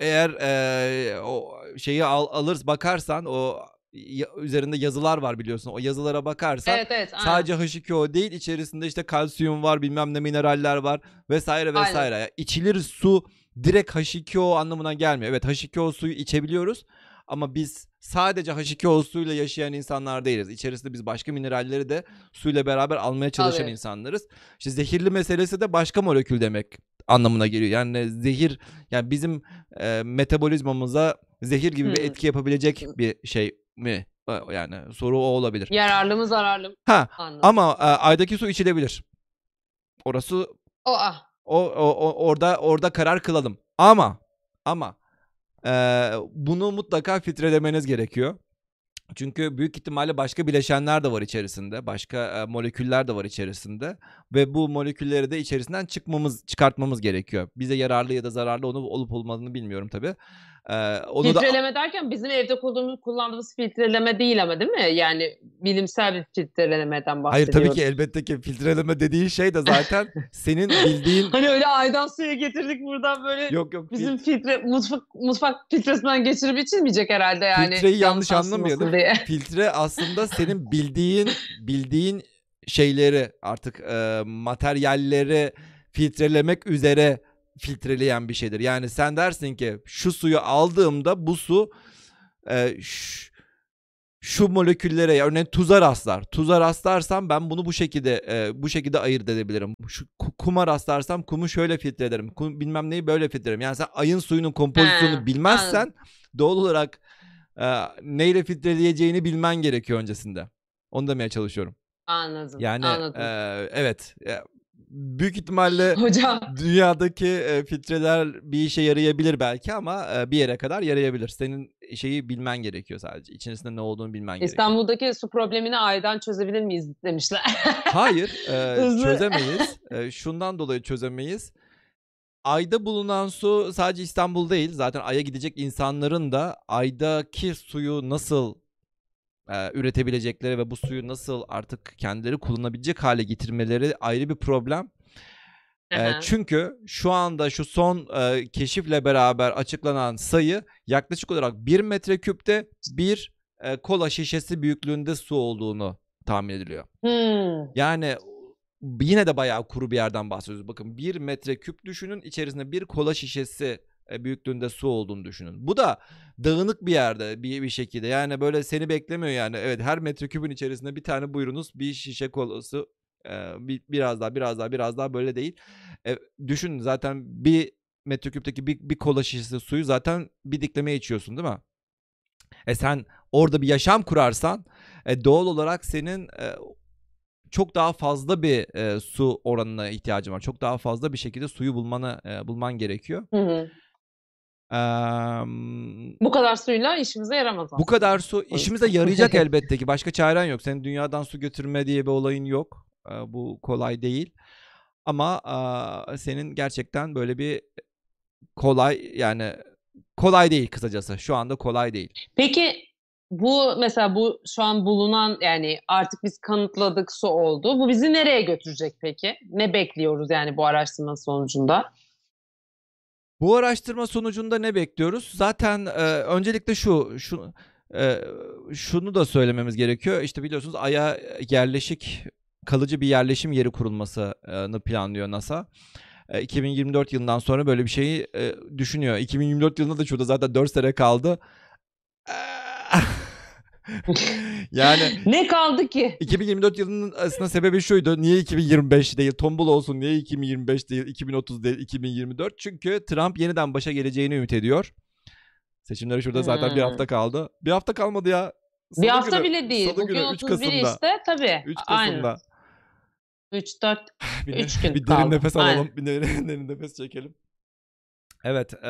eğer eee, o şeyi al, alır bakarsan o ya- üzerinde yazılar var biliyorsun. O yazılara bakarsan Evet evet. aynen. sadece H2O değil içerisinde işte kalsiyum var bilmem ne mineraller var vesaire Aynen. vesaire. Yani içilir su direkt H2O anlamına gelmiyor. Evet H2O suyu içebiliyoruz ama biz sadece H2O suyla yaşayan insanlar değiliz. İçerisinde biz başka mineralleri de suyla beraber almaya çalışan Alıyoruz. insanlarız. İşte zehirli meselesi de başka molekül demek anlamına geliyor. Yani zehir yani bizim e, metabolizmamıza zehir gibi bir Hmm. etki yapabilecek bir şey mi? E, Yani soru o olabilir. Yararlı mı zararlı mı? Ha Anladım. ama e, aydaki su içilebilir. Orası O ah. o, o, o- orada orada karar kılalım. Ama ama bunu mutlaka filtrelemeniz gerekiyor. Çünkü büyük ihtimalle başka bileşenler de var içerisinde. Başka moleküller de var içerisinde. Ve bu molekülleri de içerisinden çıkmamız, çıkartmamız gerekiyor. Bize yararlı ya da zararlı onu olup olmadığını bilmiyorum tabii. E, onu da Filtreleme derken bizim evde kullandığımız, kullandığımız filtreleme değil ama değil mi? Yani bilimsel bir filtrelemeden Hayır bahsediyoruz. tabii ki elbette ki filtreleme dediğin şey de zaten senin bildiğin Hani öyle aydan suyu getirdik buradan böyle yok yok fil- bizim filtre mutfak mutfak filtresinden geçirip içilmeyecek herhalde yani. Filtreyi yanlış anlamayalım. diye. filtre aslında senin bildiğin bildiğin şeyleri artık e, materyalleri filtrelemek üzere filtreleyen bir şeydir. Yani sen dersin ki şu suyu aldığımda bu su e, ş- şu moleküllere örneğin tuza rastlar. Tuza rastlarsam ben bunu bu şekilde e, bu şekilde ayırt edebilirim. Şu ku- kuma rastlarsam kumu şöyle filtre ederim. Kum, bilmem neyi böyle filtre ederim. Yani sen ayın suyunun kompozisyonunu He, bilmezsen anladım. doğal olarak e, neyle filtreleyeceğini bilmen gerekiyor öncesinde. Onu demeye çalışıyorum. Anladım. Yani anladım. e, evet e, büyük ihtimalle Hocam dünyadaki e, filtreler bir işe yarayabilir belki ama e, bir yere kadar yarayabilir. Senin şeyi bilmen gerekiyor sadece. İçerisinde ne olduğunu bilmen gerekiyor. İstanbul'daki su problemini aydan çözebilir miyiz demişler. Hayır, e, çözemeyiz. E, şundan dolayı çözemeyiz. Ayda bulunan su sadece İstanbul değil. Zaten Ay'a gidecek insanların da Ay'daki suyu nasıl e, üretebilecekleri ve bu suyu nasıl artık kendileri kullanabilecek hale getirmeleri ayrı bir problem. E, çünkü şu anda şu son e, keşifle beraber açıklanan sayı yaklaşık olarak 1 metreküpte bir e, kola şişesi büyüklüğünde su olduğunu tahmin ediliyor. Hmm. Yani yine de bayağı kuru bir yerden bahsediyoruz. Bakın bir metreküp düşünün içerisinde bir kola şişesi büyüklüğünde su olduğunu düşünün. Bu da dağınık bir yerde bir, bir şekilde. Yani böyle seni beklemiyor yani. Evet her metreküpün içerisinde bir tane buyurunuz bir şişe kolası e, bir, biraz daha biraz daha biraz daha böyle değil. E, düşünün zaten bir metreküpteki bir, bir kola şişesi suyu zaten bir dikleme içiyorsun değil mi? E sen orada bir yaşam kurarsan e, doğal olarak senin e, çok daha fazla bir e, su oranına ihtiyacın var. Çok daha fazla bir şekilde suyu bulmanı e, bulman gerekiyor. Hı hı. Bu kadar suyla işimize yaramaz bu kadar su işimize yarayacak elbette ki. Başka çaren yok. Senin dünyadan su götürme diye bir olayın yok. Eee, bu kolay değil. Ama eee, senin gerçekten böyle bir kolay yani kolay değil kısacası. Şu anda kolay değil. Peki bu mesela bu şu an bulunan yani artık biz kanıtladık su oldu. Bu bizi nereye götürecek peki? Ne bekliyoruz yani bu araştırma sonucunda? Bu araştırma sonucunda ne bekliyoruz? Zaten e, öncelikle şu, şu e, şunu da söylememiz gerekiyor. İşte biliyorsunuz Ay'a yerleşik kalıcı bir yerleşim yeri kurulmasını planlıyor NASA. E, 2024 yılından sonra böyle bir şeyi e, düşünüyor. 2024 yılında da şurada zaten 4 sene kaldı. Yani Ne kaldı ki? 2024 yılının aslında sebebi şuydu. Niye 2025 değil? Tombul olsun. Niye 2025 değil? 2030 değil? 2024? Çünkü Trump yeniden başa geleceğini ümit ediyor. Seçimlere şurada zaten bir Hmm. hafta kaldı. Bir hafta kalmadı ya. Bir Salı hafta günü- bile değil. Salı Bugün günü 3 31 Kasım'da. işte tabii. 3 Aynen. Kasım'da. 3 4 Bir, Üç gün bir derin kaldı. nefes Aynen. alalım. Bir derin, derin nefes çekelim. Evet. eee,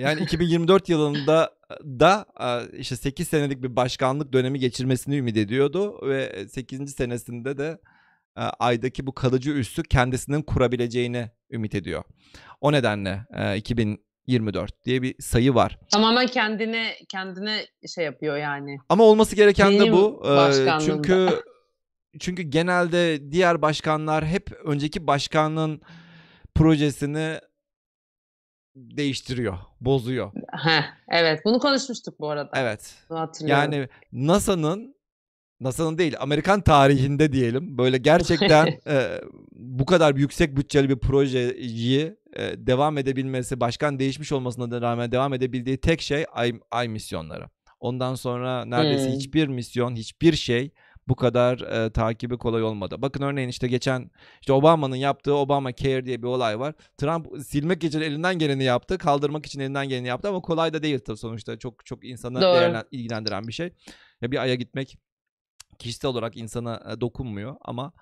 yani 2024 yılında da eee, işte 8 senelik bir başkanlık dönemi geçirmesini ümit ediyordu. Ve 8. senesinde de eee, aydaki bu kalıcı üssü kendisinin kurabileceğini ümit ediyor. O nedenle eee, 2024 diye bir sayı var. tamamen kendine kendine şey yapıyor yani. Ama olması gereken de Benim bu. Eee, başkanlığımda. çünkü çünkü genelde diğer başkanlar hep önceki başkanın projesini değiştiriyor, bozuyor. Heh, evet bunu konuşmuştuk bu arada. Evet. Bunu hatırlıyorum. Yani NASA'nın NASA'nın değil Amerikan tarihinde diyelim böyle gerçekten e, bu kadar yüksek bütçeli bir projeyi e, devam edebilmesi, başkan değişmiş olmasına da rağmen devam edebildiği tek şey ay, ay misyonları. Ondan sonra neredeyse Hmm. hiçbir misyon, hiçbir şey bu kadar e, takibi kolay olmadı. Bakın örneğin işte geçen işte Obama'nın yaptığı Obama Care diye bir olay var. Trump silmek için elinden geleni yaptı, kaldırmak için elinden geleni yaptı ama kolay da değil tabii sonuçta. Çok çok insanı değerlen- ilgilendiren bir şey. Ya bir aya gitmek kişisel olarak insana e, dokunmuyor ama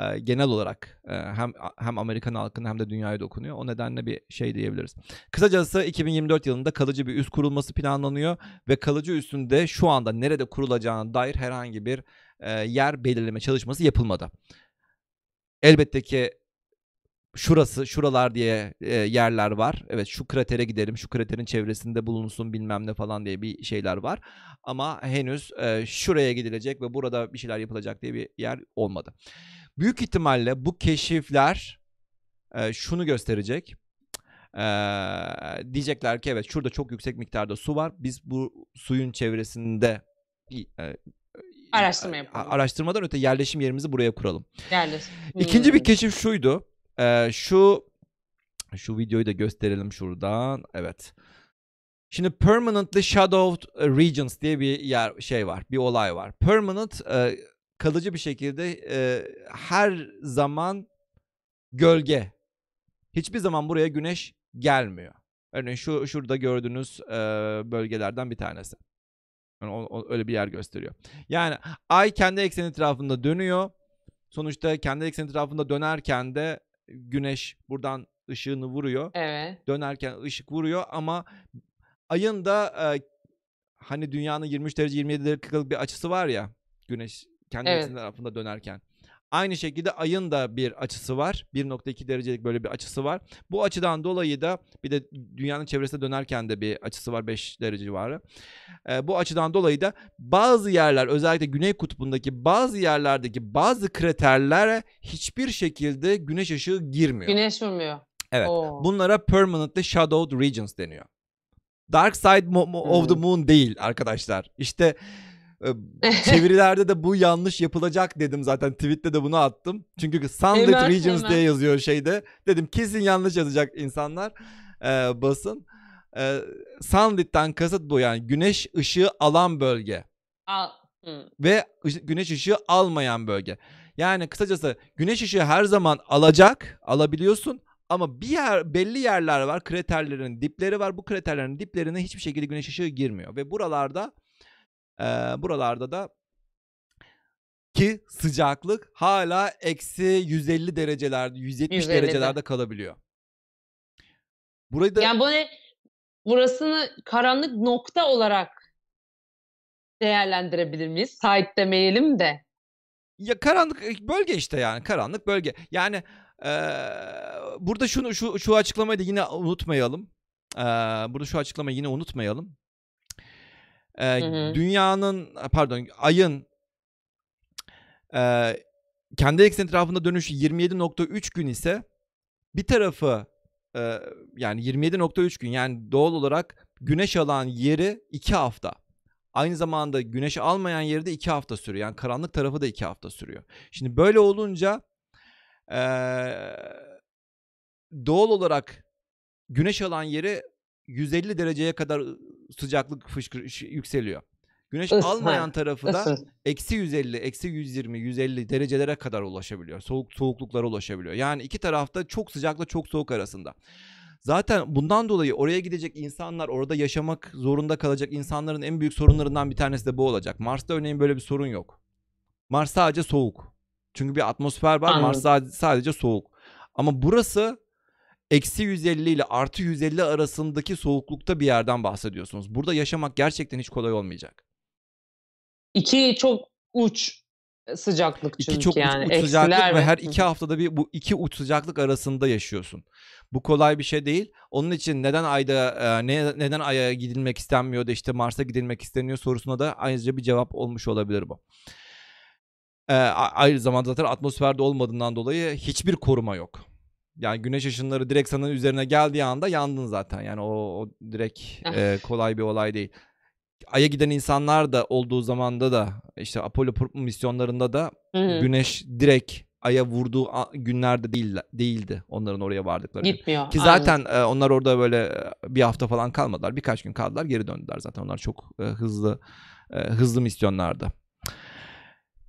e, genel olarak e, hem hem Amerikan halkına hem de dünyaya dokunuyor. O nedenle bir şey diyebiliriz. Kısacası 2024 yılında kalıcı bir üs kurulması planlanıyor ve kalıcı üstünde şu anda nerede kurulacağına dair herhangi bir yer belirleme çalışması yapılmadı. Elbette ki şurası şuralar diye yerler var. Evet şu kratere gidelim, şu kraterin çevresinde bulunsun bilmem ne falan diye bir şeyler var. Ama henüz şuraya gidilecek ve burada bir şeyler yapılacak diye bir yer olmadı. Büyük ihtimalle bu keşifler şunu gösterecek. E, diyecekler ki evet şurada çok yüksek miktarda su var. Biz bu suyun çevresinde Araştırma yapalım. Araştırmadan öte yerleşim yerimizi buraya kuralım. Yerleşim. İkinci bir Hmm. keşif şuydu. Ee, şu şu videoyu da gösterelim şuradan. Evet. Şimdi permanently shadowed regions diye bir yer şey var. Bir olay var. Permanent e, kalıcı bir şekilde e, her zaman gölge. Hiçbir zaman buraya güneş gelmiyor. Örneğin şu şurada gördüğünüz e, bölgelerden bir tanesi. Yani o- o- öyle bir yer gösteriyor. Yani ay kendi ekseni etrafında dönüyor. Sonuçta kendi ekseni etrafında dönerken de güneş buradan ışığını vuruyor. Evet. Dönerken ışık vuruyor ama ayın da e, hani dünyanın 23 derece 27 dakikalık bir açısı var ya güneş kendi Evet. etrafında dönerken. Aynı şekilde ayın da bir açısı var. 1.2 derecelik böyle bir açısı var. Bu açıdan dolayı da bir de dünyanın çevresinde dönerken de bir açısı var 5 derece civarı. Ee, bu açıdan dolayı da bazı yerler özellikle Güney Kutbu'ndaki bazı yerlerdeki bazı kraterlere hiçbir şekilde güneş ışığı girmiyor. Güneş vurmuyor. Evet. Oo. Bunlara permanently shadowed regions deniyor. Dark side of the Hmm. moon değil arkadaşlar. İşte çevirilerde de bu yanlış yapılacak dedim zaten. Tweet'te de bunu attım. Çünkü Sunlit Hemen, Regions hemen. diye yazıyor şeyde. Dedim kesin yanlış yazacak insanlar e, basın. E, Sunlit'ten kasıt bu yani güneş ışığı alan bölge Al. Hı. ve güneş ışığı almayan bölge. Yani kısacası güneş ışığı her zaman alacak, alabiliyorsun ama bir yer belli yerler var, kraterlerin dipleri var. Bu kraterlerin diplerine hiçbir şekilde güneş ışığı girmiyor ve buralarda buralarda da ki sıcaklık hala eksi 150 derecelerde, 170 150'de. derecelerde kalabiliyor. Burayı da Yani bunu burasını karanlık nokta olarak değerlendirebilir miyiz? Sahip demeyelim de. Ya karanlık e, bölge işte yani karanlık bölge. Yani eee, burada şunu şu şu açıklamayı da yine unutmayalım. Eee, burada şu açıklamayı yine unutmayalım. Hı hı. dünyanın pardon ayın eee, kendi ekseni etrafında dönüşü 27.3 gün ise bir tarafı eee, yani 27.3 gün yani doğal olarak güneş alan yeri 2 hafta. Aynı zamanda güneş almayan yeri de 2 hafta sürüyor. Yani karanlık tarafı da 2 hafta sürüyor. Şimdi böyle olunca eee, doğal olarak güneş alan yeri 150 dereceye kadar sıcaklık fışkır yükseliyor. Güneş Is- almayan ha, tarafı da eksi 150, eksi 120, 150 derecelere kadar ulaşabiliyor. Soğuk soğukluklara ulaşabiliyor. Yani iki tarafta çok sıcakla çok soğuk arasında. Zaten bundan dolayı oraya gidecek insanlar, orada yaşamak zorunda kalacak insanların en büyük sorunlarından bir tanesi de bu olacak. Mars'ta örneğin böyle bir sorun yok. Mars sadece soğuk. Çünkü bir atmosfer var. Mars Anladım. sadece, sadece soğuk. Ama burası eksi 150 ile artı 150 arasındaki soğuklukta bir yerden bahsediyorsunuz. Burada yaşamak gerçekten hiç kolay olmayacak. İki çok uç sıcaklık çünkü İki çok uç- yani. uç, sıcaklık Eksiler ve her iki haftada bir bu iki uç sıcaklık arasında yaşıyorsun. Bu kolay bir şey değil. Onun için neden ayda e, ne, neden aya gidilmek istenmiyor da işte Mars'a gidilmek isteniyor sorusuna da ayrıca bir cevap olmuş olabilir bu. E, a- aynı zamanda zaten atmosferde olmadığından dolayı hiçbir koruma yok. Yani güneş ışınları direkt sana üzerine geldiği anda yandın zaten. Yani o, o direkt e, kolay bir olay değil. Ay'a giden insanlar da olduğu zamanda da işte Apollo misyonlarında da Hı hı. güneş direkt aya vurduğu günlerde değil, değildi onların oraya vardıkları. gün. Gitmiyor. Ki zaten e, onlar orada böyle bir hafta falan kalmadılar. Birkaç gün kaldılar geri döndüler zaten. Onlar çok e, hızlı e, hızlı misyonlardı.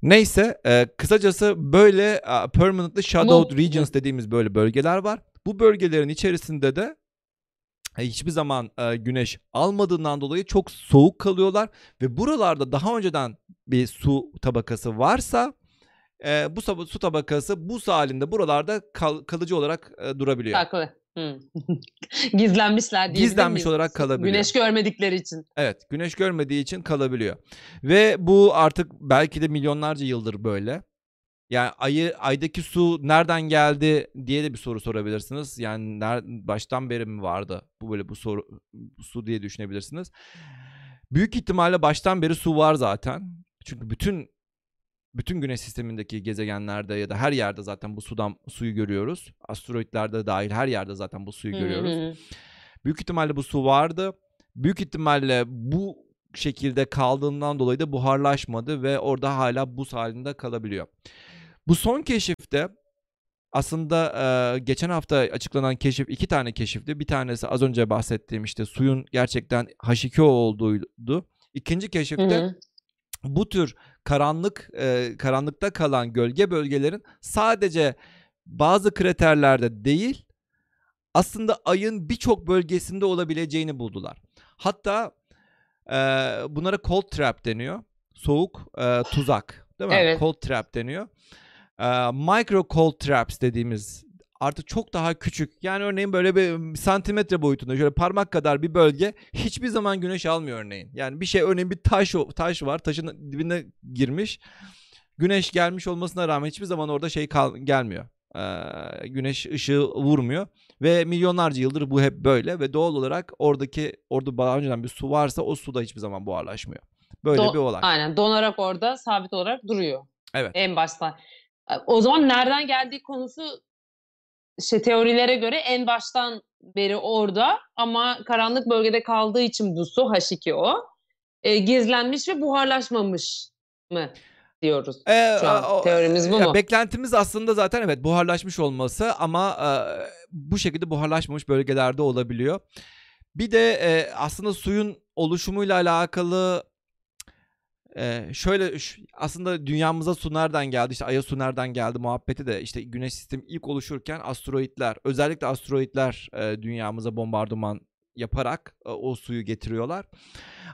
Neyse e, kısacası böyle e, permanently shadowed Bu- regions dediğimiz böyle bölgeler var. Bu bölgelerin içerisinde de e, hiçbir zaman e, güneş almadığından dolayı çok soğuk kalıyorlar ve buralarda daha önceden bir su tabakası varsa e, bu su tabakası buz halinde buralarda kal- kalıcı olarak e, durabiliyor. Haklı. Hı. Gizlenmişler diyebilir Gizlenmiş olarak kalabiliyor. Güneş görmedikleri için. Evet, güneş görmediği için kalabiliyor. Ve bu artık belki de milyonlarca yıldır böyle. Yani ayı aydaki su nereden geldi diye de bir soru sorabilirsiniz. Yani ner- baştan beri mi vardı bu böyle bu soru bu su diye düşünebilirsiniz. Büyük ihtimalle baştan beri su var zaten. Çünkü bütün bütün güneş sistemindeki gezegenlerde ya da her yerde zaten bu sudan suyu görüyoruz. Asteroitlerde dahil her yerde zaten bu suyu Hı hı görüyoruz. hı. Büyük ihtimalle bu su vardı. Büyük ihtimalle bu şekilde kaldığından dolayı da buharlaşmadı ve orada hala buz halinde kalabiliyor. Bu son keşifte aslında e, geçen hafta açıklanan keşif iki tane keşifti. Bir tanesi az önce bahsettiğim işte suyun gerçekten H2O olduğuydu. İkinci Hı keşifte hı. Bu tür karanlık e, karanlıkta kalan gölge bölgelerin sadece bazı kraterlerde değil aslında ayın birçok bölgesinde olabileceğini buldular. Hatta e, bunlara cold trap deniyor. Soğuk e, tuzak değil mi? Evet. Cold trap deniyor. E, micro cold traps dediğimiz artık çok daha küçük. Yani örneğin böyle bir santimetre boyutunda şöyle parmak kadar bir bölge hiçbir zaman güneş almıyor örneğin. Yani bir şey örneğin bir taş taş var. Taşın dibine girmiş. Güneş gelmiş olmasına rağmen hiçbir zaman orada şey kal- gelmiyor. Ee, güneş ışığı vurmuyor ve milyonlarca yıldır bu hep böyle ve doğal olarak oradaki orada daha önceden bir su varsa o su da hiçbir zaman buharlaşmıyor. Böyle Do- bir olay. Aynen donarak orada sabit olarak duruyor. Evet. En başta. O zaman nereden geldiği konusu işte teorilere göre en baştan beri orada ama karanlık bölgede kaldığı için bu su H2O. e, gizlenmiş ve buharlaşmamış mı diyoruz. Ee, Şu an o- teorimiz bu ya mu? Beklentimiz aslında zaten evet buharlaşmış olması ama e, bu şekilde buharlaşmamış bölgelerde olabiliyor. Bir de e, aslında suyun oluşumuyla alakalı e, şöyle aslında dünyamıza su nereden geldi işte Ay'a su nereden geldi muhabbeti de işte Güneş sistemi ilk oluşurken asteroitler özellikle asteroitler e, dünyamıza bombardıman yaparak e, o suyu getiriyorlar.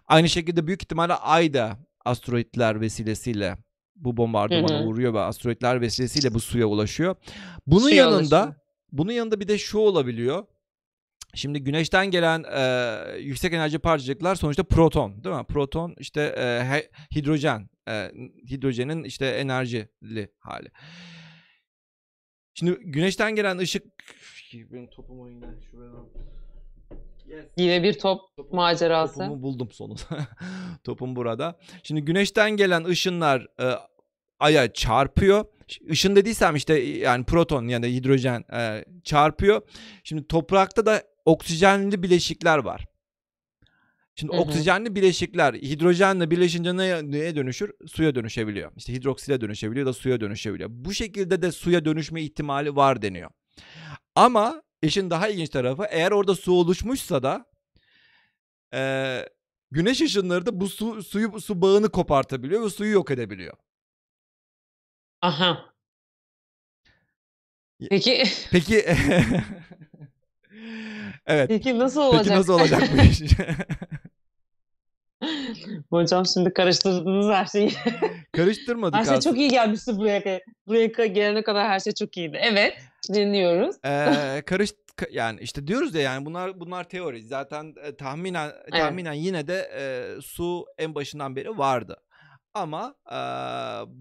Aynı şekilde büyük ihtimalle Ay da asteroitler vesilesiyle bu bombardımana Hı hı. uğruyor ve asteroitler vesilesiyle bu suya ulaşıyor. Bunun Suya yanında ulaşıyor. bunun yanında bir de şu olabiliyor. Şimdi güneşten gelen e, yüksek enerji parçacıklar sonuçta proton değil mi? Proton işte e, hidrojen, e, hidrojenin işte enerjili hali. Şimdi güneşten gelen ışık benim topum yine. Yes. Yine bir top macerası. Topumu buldum sonunda. Topum burada. Şimdi güneşten gelen ışınlar e, aya çarpıyor. Işın dediysem işte yani proton yani hidrojen e, çarpıyor. Şimdi toprakta da oksijenli bileşikler var. Şimdi Hı hı. oksijenli bileşikler hidrojenle birleşince neye, neye dönüşür? Suya dönüşebiliyor. İşte hidroksile dönüşebiliyor da suya dönüşebiliyor. Bu şekilde de suya dönüşme ihtimali var deniyor. Ama işin daha ilginç tarafı eğer orada su oluşmuşsa da eee, güneş ışınları da bu su, suyu su bağını kopartabiliyor ve suyu yok edebiliyor. Aha. Peki Peki Evet. peki nasıl olacak? Peki nasıl olacak bu iş? Hocam şimdi karıştırdınız her şeyi. Karıştırmadık Her şey aslında. çok iyi gelmişti buraya. Buraya gelene kadar her şey çok iyiydi. Evet, dinliyoruz. Eee, karış ka- yani işte diyoruz ya yani bunlar bunlar teori. Zaten e, tahminen tahminen yine de e, su en başından beri vardı. Ama e,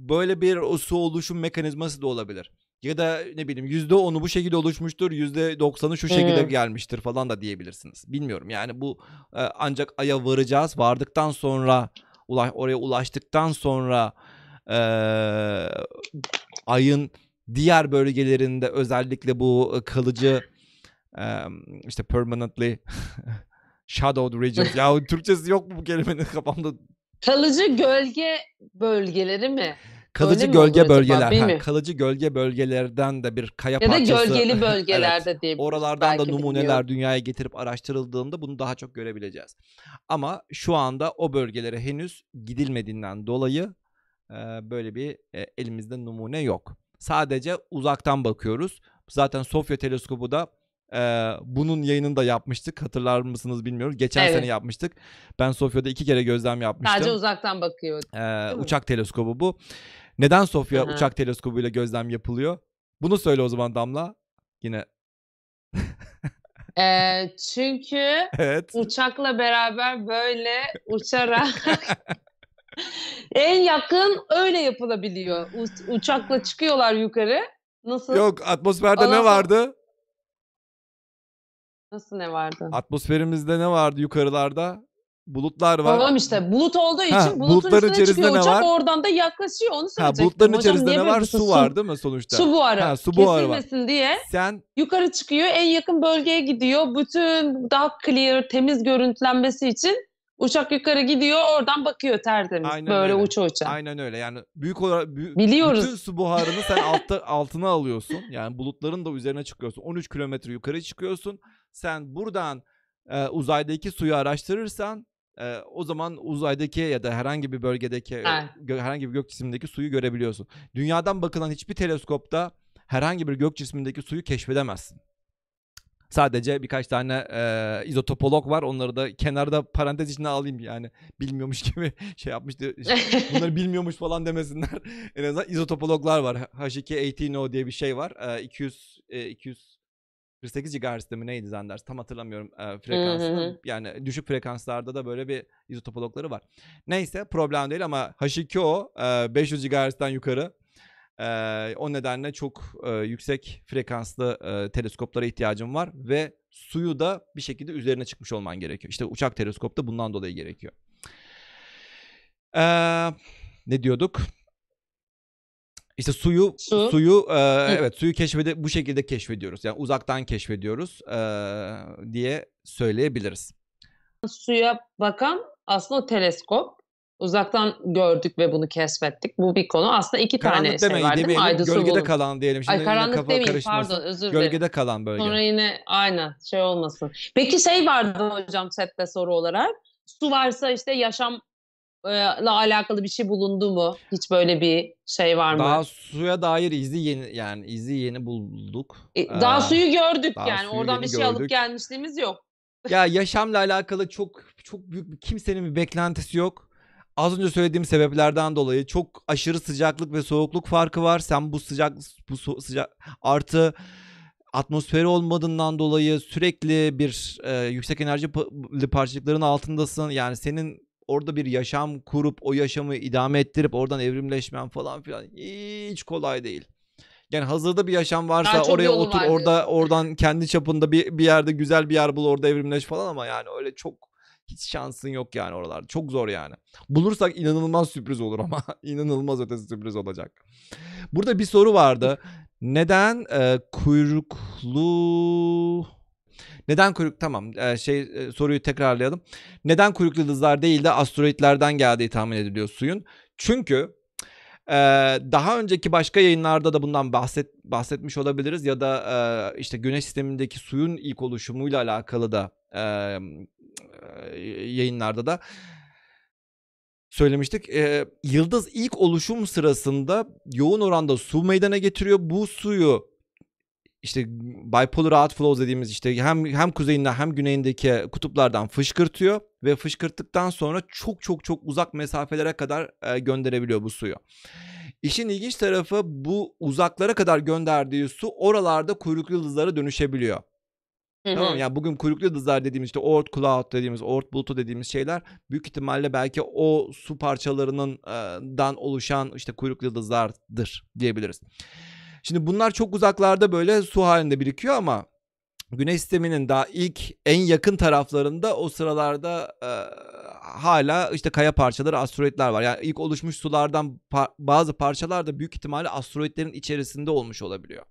böyle bir o su oluşum mekanizması da olabilir. Ya da ne bileyim yüzde onu bu şekilde oluşmuştur, yüzde doksanı şu şekilde Hmm. gelmiştir falan da diyebilirsiniz. Bilmiyorum yani bu e, ancak aya varacağız. Vardıktan sonra ula- oraya ulaştıktan sonra e, ayın diğer bölgelerinde özellikle bu e, kalıcı em, işte permanently shadowed regions. ya Türkçesi yok mu bu kelimenin kafamda? Kalıcı gölge bölgeleri mi? Kalıcı gölge olur acaba? bölgeler. ha, kalıcı gölge bölgelerden de bir kaya Ya da parçası. gölgeli bölgelerde Evet, diyebiliriz. Oralardan da numuneler bilmiyorum. dünyaya getirip araştırıldığında bunu daha çok görebileceğiz. Ama şu anda o bölgelere henüz gidilmediğinden dolayı e, böyle bir e, elimizde numune yok. Sadece uzaktan bakıyoruz. Zaten Sofya teleskobu da e, bunun yayınını da yapmıştık. Hatırlar mısınız bilmiyorum. Geçen Evet. sene yapmıştık. Ben Sofya'da iki kere gözlem yapmıştım. Sadece uzaktan bakıyor. Ee, uçak teleskobu bu. Neden Sofya Aha. uçak teleskobuyla gözlem yapılıyor? Bunu söyle o zaman Damla. Yine Ee, çünkü evet. uçakla beraber böyle uçarak en yakın öyle yapılabiliyor. U- uçakla çıkıyorlar yukarı. Nasıl? Yok atmosferde Ondan ne sonra- vardı? Nasıl ne vardı? Atmosferimizde ne vardı yukarılarda? Bulutlar var. Tamam işte bulut olduğu için Ha, bulutun bulutların üstüne içerisinde çıkıyor ne uçak var? oradan da yaklaşıyor onu Ha söyleyecektim. bulutların Hocam içerisinde ne var? bölüyorsun? Su var değil mi sonuçta? Su buharı. Ha, su buharı var. Kesilmesin diye Sen yukarı çıkıyor en yakın bölgeye gidiyor. Bütün daha clear temiz görüntülenmesi için uçak yukarı gidiyor oradan bakıyor tertemiz. Aynen böyle öyle. uça uça. aynen öyle. Yani büyük olarak bü- Biliyoruz. bütün su buharını sen altta altına alıyorsun. Yani bulutların da üzerine çıkıyorsun. 13 kilometre yukarı çıkıyorsun. Sen buradan e, uzaydaki suyu araştırırsan e, o zaman uzaydaki ya da herhangi bir bölgedeki e, Evet. gö- herhangi bir gök cisimindeki suyu görebiliyorsun. Dünyadan bakılan hiçbir teleskopta herhangi bir gök cismindeki suyu keşfedemezsin. Sadece birkaç tane e, izotopolog var. Onları da kenarda parantez içine alayım yani. Bilmiyormuş gibi şey yapmıştı. Bunları bilmiyormuş falan demesinler. en azından izotopologlar var. H218O diye bir şey var. Ee, 200 e, 248 GHz'de mi neydi zannedersin? Tam hatırlamıyorum e, frekansını. Yani düşük frekanslarda da böyle bir izotopologları var. Neyse problem değil ama H2O e, 500 GHz'den yukarı. E, o nedenle çok e, yüksek frekanslı e, teleskoplara ihtiyacım var ve suyu da bir şekilde üzerine çıkmış olman gerekiyor. İşte uçak teleskop da bundan dolayı gerekiyor. Ee, ne diyorduk? İşte suyu Su. suyu e, evet suyu keşfede bu şekilde keşfediyoruz. Yani uzaktan keşfediyoruz e, diye söyleyebiliriz. Suya bakan aslında o teleskop. Uzaktan gördük ve bunu keşfettik. Bu bir konu. Aslında iki tane Karanlık şey demeyin var değil mi? demeyelim. Ayda su Gölgede bulun. kalan diyelim. Şimdi Ay yine karanlık kafa demeyeyim karışmasın. pardon özür dilerim. Gölgede kalan bölge. Sonra yine aynen şey olmasın. Peki şey vardı hocam chatte soru olarak. Su varsa işte yaşam e, la alakalı bir şey bulundu mu? Hiç böyle bir şey var mı? Daha suya dair izi yeni yani izi yeni bulduk. E, daha Ee, suyu gördük daha yani. suyu Oradan bir şey alıp gördük. gelmişliğimiz yok. Ya yaşamla alakalı çok çok büyük bir kimsenin bir beklentisi yok. Az önce söylediğim sebeplerden dolayı çok aşırı sıcaklık ve soğukluk farkı var. Sen bu sıcak bu so- sıcak artı atmosferi olmadığından dolayı sürekli bir e, yüksek enerji pa- parçacıkların altındasın. Yani senin orada bir yaşam kurup o yaşamı idame ettirip oradan evrimleşmen falan filan hiç kolay değil. Yani hazırda bir yaşam varsa Daha oraya otur var orada diyorsun. oradan kendi çapında bir bir yerde güzel bir yer bul orada evrimleş falan ama yani öyle çok hiç şansın yok yani oralarda. Çok zor yani. Bulursak inanılmaz sürpriz olur ama inanılmaz ötesi sürpriz olacak. Burada bir soru vardı. Neden e, kuyruklu neden kuyruk tamam e, şey e, soruyu tekrarlayalım. Neden kuyruklu yıldızlar değil de asteroitlerden geldiği tahmin ediliyor suyun? Çünkü e, daha önceki başka yayınlarda da bundan bahset bahsetmiş olabiliriz ya da e, işte Güneş sistemindeki suyun ilk oluşumuyla alakalı da e, e, yayınlarda da söylemiştik. E, yıldız ilk oluşum sırasında yoğun oranda su meydana getiriyor. Bu suyu işte bipolar outflows dediğimiz işte hem hem kuzeyinden hem güneyindeki kutuplardan fışkırtıyor ve fışkırttıktan sonra çok çok çok uzak mesafelere kadar e, gönderebiliyor bu suyu. İşin ilginç tarafı bu uzaklara kadar gönderdiği su oralarda kuyruklu yıldızlara dönüşebiliyor. Hı Tamam hı. mı? yani bugün kuyruklu yıldızlar dediğimiz işte Oort Cloud dediğimiz Oort bulutu dediğimiz şeyler büyük ihtimalle belki o su parçalarının e, dan oluşan işte kuyruklu yıldızlardır diyebiliriz. Şimdi bunlar çok uzaklarda böyle su halinde birikiyor ama Güneş sisteminin daha ilk en yakın taraflarında o sıralarda e, hala işte kaya parçaları, asteroitler var. Yani ilk oluşmuş sulardan pa- bazı parçalar da büyük ihtimalle asteroitlerin içerisinde olmuş olabiliyor.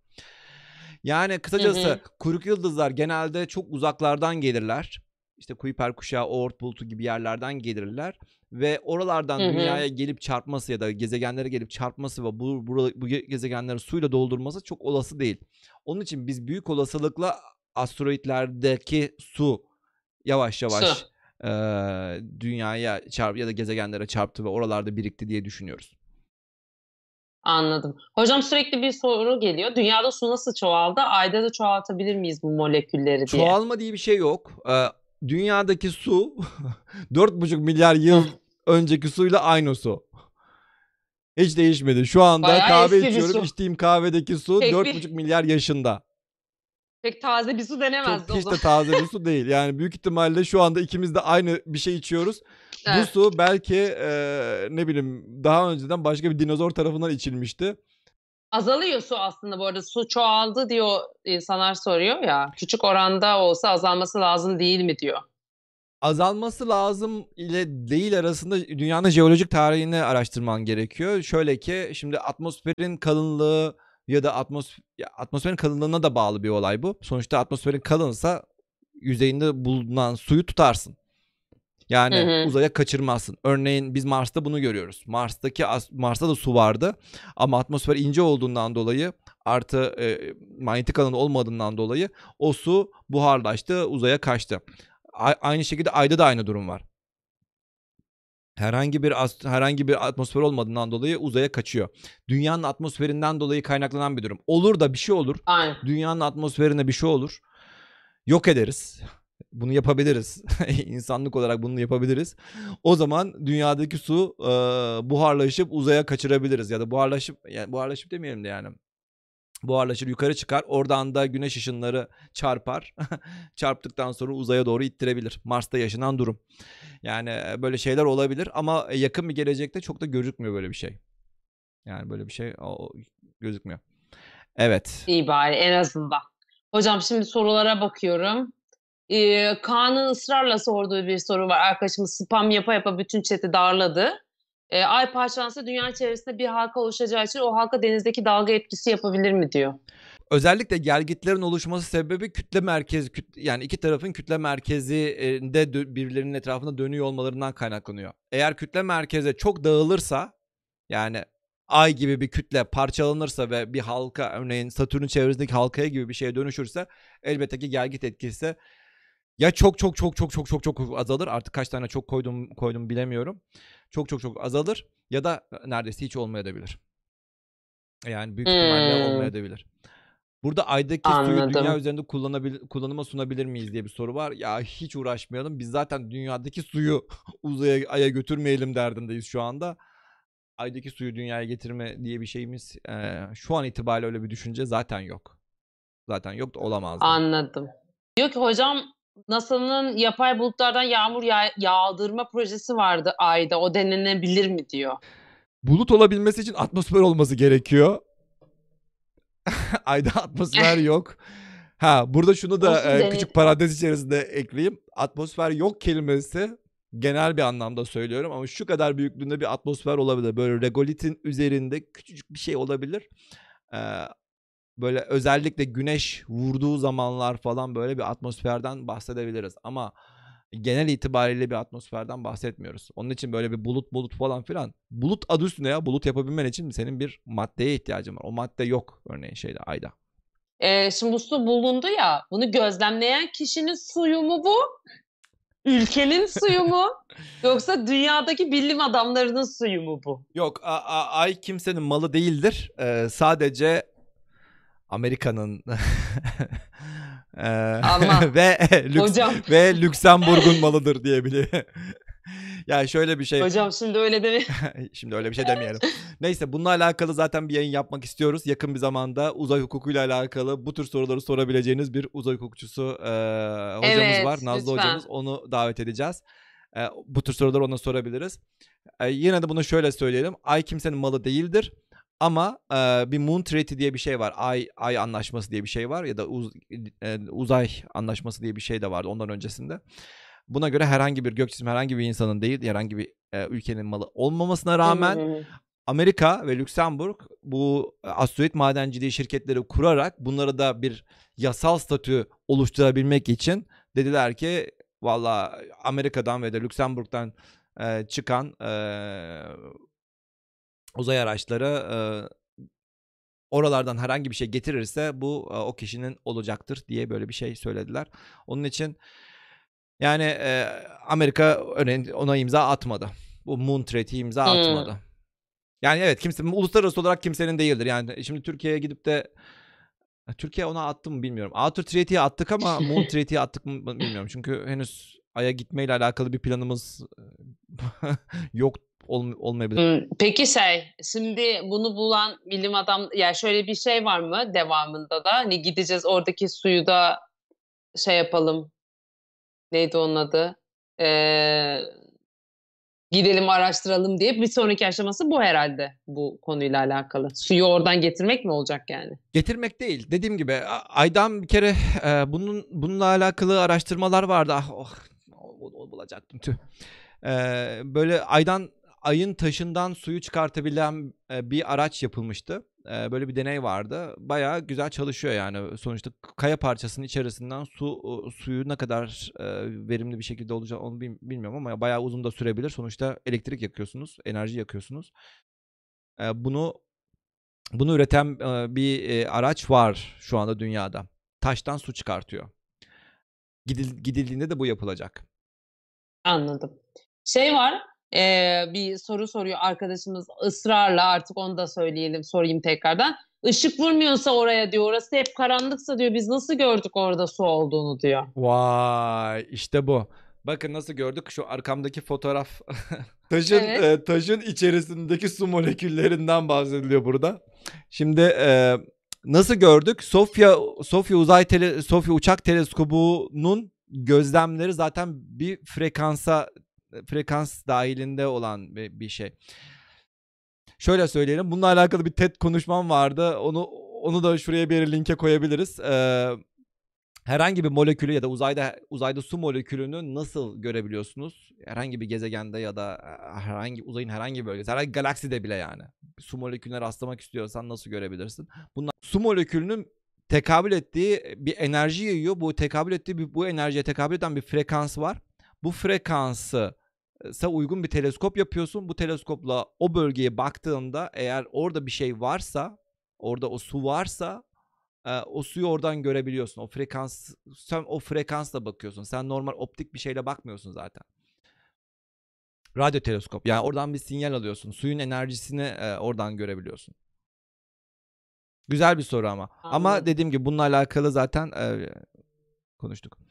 Yani kısacası Hı hı. kuyruk yıldızlar genelde çok uzaklardan gelirler. İşte Kuiper kuşağı, Oort bulutu gibi yerlerden gelirler ve oralardan Hı hı. dünyaya gelip çarpması ya da gezegenlere gelip çarpması ve bu, bu, bu gezegenleri suyla doldurması çok olası değil. Onun için biz büyük olasılıkla asteroitlerdeki su yavaş yavaş Su. eee, dünyaya çarp ya da gezegenlere çarptı ve oralarda birikti diye düşünüyoruz. Anladım. Hocam sürekli bir soru geliyor. Dünyada su nasıl çoğaldı? Ayda da çoğaltabilir miyiz bu molekülleri diye. Çoğalma diye bir şey yok. Eee, dünyadaki su 4,5 milyar yıl önceki suyla aynı su. Hiç değişmedi. Şu anda Bayağı kahve eski bir içiyorum. su. İçtiğim kahvedeki su Pek bir- 4,5 milyar yaşında. Pek taze bir su denemezdi Çok o hiç zaman. de taze bir su değil. Yani büyük ihtimalle şu anda ikimiz de aynı bir şey içiyoruz. Bu Evet. su belki eee, ne bileyim daha önceden başka bir dinozor tarafından içilmişti. Azalıyor su aslında bu arada. Su çoğaldı diyor insanlar soruyor ya. Küçük oranda olsa azalması lazım değil mi diyor. Azalması lazım ile değil arasında dünyanın jeolojik tarihini araştırman gerekiyor. Şöyle ki şimdi atmosferin kalınlığı ya da atmos ya atmosferin kalınlığına da bağlı bir olay bu. Sonuçta atmosferin kalınsa yüzeyinde bulunan suyu tutarsın. Yani Hı hı. uzaya kaçırmazsın. Örneğin biz Mars'ta bunu görüyoruz. Mars'taki Mars'ta da su vardı ama atmosfer ince olduğundan dolayı artı e, manyetik alan olmadığından dolayı o su buharlaştı, uzaya kaçtı. A- aynı şekilde Ay'da da aynı durum var. Herhangi bir herhangi bir atmosfer olmadığından dolayı uzaya kaçıyor. Dünyanın atmosferinden dolayı kaynaklanan bir durum. Olur da bir şey olur. Aynen. Dünyanın atmosferine bir şey olur. Yok ederiz. Bunu yapabiliriz. İnsanlık olarak bunu yapabiliriz. O zaman dünyadaki su e, buharlaşıp uzaya kaçırabiliriz ya da buharlaşıp yani buharlaşıp demeyelim de yani buharlaşır yukarı çıkar. Oradan da güneş ışınları çarpar. Çarptıktan sonra uzaya doğru ittirebilir. Mars'ta yaşanan durum. Yani e, böyle şeyler olabilir ama yakın bir gelecekte çok da gözükmüyor böyle bir şey. Yani böyle bir şey gözükmüyor. Evet. İyi bari en azından. Hocam şimdi sorulara bakıyorum. Ee, Kaan'ın ısrarla sorduğu bir soru var. Arkadaşımız spam yapa yapa bütün chat'i darladı. Ee, ay parçalansa dünya çevresinde bir halka oluşacağı için o halka denizdeki dalga etkisi yapabilir mi diyor. Özellikle gelgitlerin oluşması sebebi kütle merkezi yani iki tarafın kütle merkezinde birbirlerinin etrafında dönüyor olmalarından kaynaklanıyor. Eğer kütle merkeze çok dağılırsa yani ay gibi bir kütle parçalanırsa ve bir halka örneğin Satürn çevresindeki halkaya gibi bir şeye dönüşürse elbette ki gelgit etkisi ya çok çok çok çok çok çok çok azalır. Artık kaç tane çok koydum koydum bilemiyorum. Çok çok çok azalır ya da neredeyse hiç olmayabilir. Yani büyük ihtimalle Hmm. olmayabilir. Burada aydaki suyu dünya Anladım. üzerinde kullanabil kullanıma sunabilir miyiz diye bir soru var. Ya hiç uğraşmayalım. Biz zaten dünyadaki suyu uzaya aya götürmeyelim derdindeyiz şu anda. Aydaki suyu dünyaya getirme diye bir şeyimiz eee, şu an itibariyle öyle bir düşünce zaten yok. Zaten yok da olamaz. Anladım. Diyor ki hocam NASA'nın yapay bulutlardan yağmur yağ- yağdırma projesi vardı Ay'da. O denenebilir mi diyor. Bulut olabilmesi için atmosfer olması gerekiyor. Ayda atmosfer yok. Ha burada şunu da e, küçük parantez içerisinde ekleyeyim. Atmosfer yok kelimesi genel bir anlamda söylüyorum ama şu kadar büyüklüğünde bir atmosfer olabilir. Böyle regolitin üzerinde küçücük bir şey olabilir. Ee, böyle özellikle güneş vurduğu zamanlar falan böyle bir atmosferden bahsedebiliriz. Ama genel itibariyle bir atmosferden bahsetmiyoruz. Onun için böyle bir bulut bulut falan filan. Bulut adı üstünde ya. Bulut yapabilmen için senin bir maddeye ihtiyacın var. O madde yok örneğin şeyde ayda. Ee, şimdi bu su bulundu ya. Bunu gözlemleyen kişinin suyu mu bu? Ülkenin suyu mu? Yoksa dünyadaki bilim adamlarının suyu mu bu? Yok a- a- ay kimsenin malı değildir. Ee, sadece Amerika'nın ve lüks, ve Lüksemburg'un malıdır diyebilirim. yani şöyle bir şey. hocam şimdi öyle deme. Şimdi öyle bir şey demeyelim. Neyse bununla alakalı zaten bir yayın yapmak istiyoruz. Yakın bir zamanda uzay hukukuyla alakalı bu tür soruları sorabileceğiniz bir uzay hukukçusu e, hocamız Evet, var. Nazlı lütfen. hocamız. Onu davet edeceğiz. E, bu tür soruları ona sorabiliriz. E, yine de bunu şöyle söyleyelim. Ay kimsenin malı değildir. Ama e, bir Moon Treaty diye bir şey var. Ay ay anlaşması diye bir şey var ya da uz- e, uzay anlaşması diye bir şey de vardı ondan öncesinde. Buna göre herhangi bir gök cismi herhangi bir insanın değil, herhangi bir e, ülkenin malı olmamasına rağmen. Amerika ve Lüksemburg bu e, asteroid madenciliği şirketleri kurarak bunları da bir yasal statü oluşturabilmek için dediler ki valla Amerika'dan ve de Lüksemburg'dan e, çıkan e, uzay araçları e, oralardan herhangi bir şey getirirse bu e, o kişinin olacaktır diye böyle bir şey söylediler. Onun için yani e, Amerika ona imza atmadı. Bu Moon Treaty'ye imza Hmm. atmadı. Yani evet kimse uluslararası olarak kimsenin değildir. Yani şimdi Türkiye'ye gidip de Türkiye ona attı mı bilmiyorum. Outer Treaty'ye attık ama Moon Treaty'ye attık mı bilmiyorum. Çünkü henüz Ay'a gitmeyle alakalı bir planımız yok ol, olmayabilir. Hmm, Peki şey, şimdi bunu bulan bilim adam, yani şöyle bir şey var mı devamında da? Hani gideceğiz oradaki suyu da şey yapalım. Neydi onun adı? Ee, gidelim araştıralım diye bir sonraki aşaması bu herhalde bu konuyla alakalı. Suyu oradan getirmek mi olacak yani? Getirmek değil. Dediğim gibi Ay'dan bir kere e, bunun bununla alakalı araştırmalar vardı. Ah, oh, o- o- bulacaktım tüh. E, böyle Ay'dan ayın taşından suyu çıkartabilen e, bir araç yapılmıştı. E, böyle bir deney vardı. Bayağı güzel çalışıyor yani. Sonuçta kaya parçasının içerisinden su suyu ne kadar e, verimli bir şekilde olacak onu bil- bilmiyorum ama bayağı uzun da sürebilir. Sonuçta elektrik yakıyorsunuz, enerji yakıyorsunuz. Bunu bunu üreten bir araç var şu anda dünyada. Taştan su çıkartıyor. Gidil, gidildiğinde de bu yapılacak. Anladım. Şey var, eee, bir soru soruyor arkadaşımız ısrarla artık onu da söyleyelim, sorayım tekrardan. Işık vurmuyorsa oraya diyor, orası hep karanlıksa diyor, biz nasıl gördük orada su olduğunu diyor. Vay işte bu. Bakın nasıl gördük şu arkamdaki fotoğraf. taşın Evet. e, taşın içerisindeki su moleküllerinden bahsediliyor burada. Şimdi e, nasıl gördük? Sofya Sofya Uzay Tele, Sofya Uçak Teleskobu'nun gözlemleri zaten bir frekansa frekans dahilinde olan bir, şey. Şöyle söyleyelim. Bununla alakalı bir TED konuşmam vardı. Onu onu da şuraya bir linke koyabiliriz. Ee, herhangi bir molekülü ya da uzayda uzayda su molekülünü nasıl görebiliyorsunuz? Herhangi bir gezegende ya da e, herhangi uzayın herhangi bir bölgesi, herhangi galakside bile yani. Su molekülüne rastlamak istiyorsan nasıl görebilirsin? Bunlar su molekülünün tekabül ettiği bir enerji yayıyor. Bu tekabül ettiği bir, bu enerjiye tekabül eden bir frekans var. Bu frekansı ise uygun bir teleskop yapıyorsun. Bu teleskopla o bölgeye baktığında eğer orada bir şey varsa, orada o su varsa e, o suyu oradan görebiliyorsun. O frekans sen o frekansla bakıyorsun. Sen normal optik bir şeyle bakmıyorsun zaten. Radyo teleskop. Yani oradan bir sinyal alıyorsun. Suyun enerjisini e, oradan görebiliyorsun. Güzel bir soru ama. Ama Anladım. dediğim gibi bununla alakalı zaten e, konuştuk.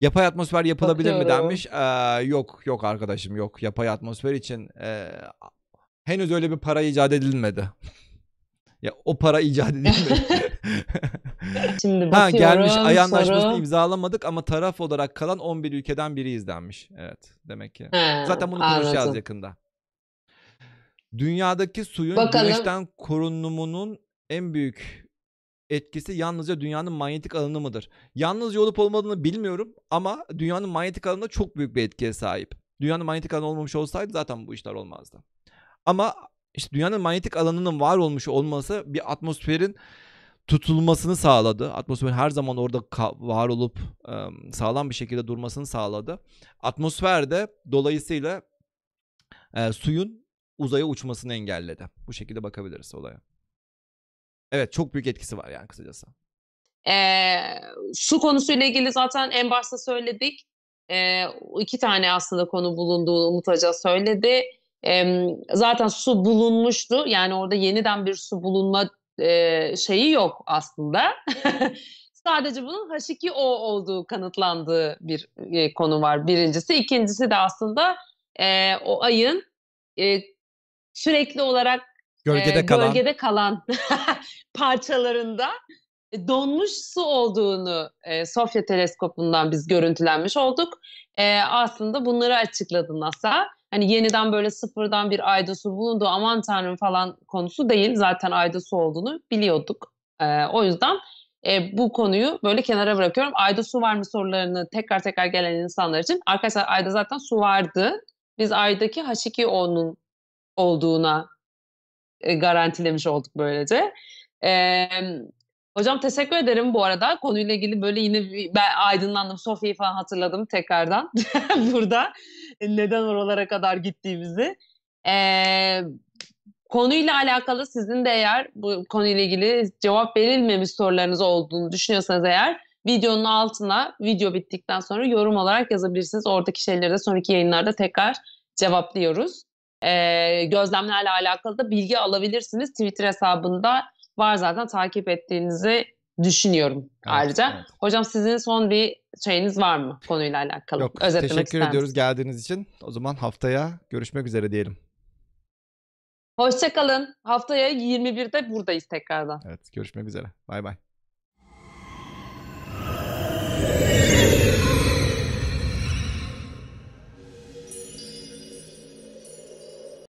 Yapay atmosfer yapılabilir mi Bakıyorum. denmiş. Ee, yok yok arkadaşım yok. Yapay atmosfer için e, henüz öyle bir para icat edilmedi. ya o para icat edilmedi. Şimdi ha bakıyorum. gelmiş ay anlaşmasını soru. imzalamadık ama taraf olarak kalan 11 ülkeden biri izlenmiş. Evet demek ki. He, Zaten bunu konuşacağız anladım. yakında. Dünyadaki suyun Bakalım. güneşten korunumunun en büyük etkisi yalnızca dünyanın manyetik alanı mıdır? Yalnızca olup olmadığını bilmiyorum ama dünyanın manyetik alanı çok büyük bir etkiye sahip. Dünyanın manyetik alanı olmamış olsaydı zaten bu işler olmazdı. Ama işte dünyanın manyetik alanının var olmuş olması bir atmosferin tutulmasını sağladı. Atmosferin her zaman orada var olup sağlam bir şekilde durmasını sağladı. Atmosfer de dolayısıyla suyun uzaya uçmasını engelledi. Bu şekilde bakabiliriz olaya. Evet çok büyük etkisi var yani kısacası. Ee, su konusuyla ilgili zaten en başta söyledik. Ee, iki tane aslında konu bulunduğunu Umut Hoca söyledi. Ee, zaten su bulunmuştu. Yani orada yeniden bir su bulunma e, şeyi yok aslında. Sadece bunun H2O olduğu kanıtlandığı bir e, konu var birincisi. İkincisi de aslında e, o ayın e, sürekli olarak Gölgede e, kalan gölgede kalan parçalarında e, donmuş su olduğunu e, Sofya teleskopundan biz görüntülenmiş olduk. E, aslında bunları açıkladı NASA. Hani yeniden böyle sıfırdan bir ayda su bulundu aman tanrım falan konusu değil. Zaten ayda su olduğunu biliyorduk. E, o yüzden e, bu konuyu böyle kenara bırakıyorum. Ayda su var mı sorularını tekrar tekrar gelen insanlar için. Arkadaşlar ayda zaten su vardı. Biz aydaki H2O'nun olduğuna e, garantilemiş olduk böylece. E, hocam teşekkür ederim bu arada. Konuyla ilgili böyle yine ben aydınlandım. Sofya'yı falan hatırladım tekrardan burada. Neden oralara kadar gittiğimizi. E, konuyla alakalı sizin de eğer bu konuyla ilgili cevap verilmemiş sorularınız olduğunu düşünüyorsanız eğer videonun altına video bittikten sonra yorum olarak yazabilirsiniz. Oradaki şeyleri de sonraki yayınlarda tekrar cevaplıyoruz. Ee, gözlemlerle alakalı da bilgi alabilirsiniz. Twitter hesabında var zaten takip ettiğinizi düşünüyorum ayrıca. evet. Hocam sizin son bir şeyiniz var mı konuyla alakalı? Yok Özetlemek teşekkür ediyoruz geldiğiniz için. O zaman haftaya görüşmek üzere diyelim. Hoşçakalın. Haftaya 21'de buradayız tekrardan. Evet görüşmek üzere. Bay bay.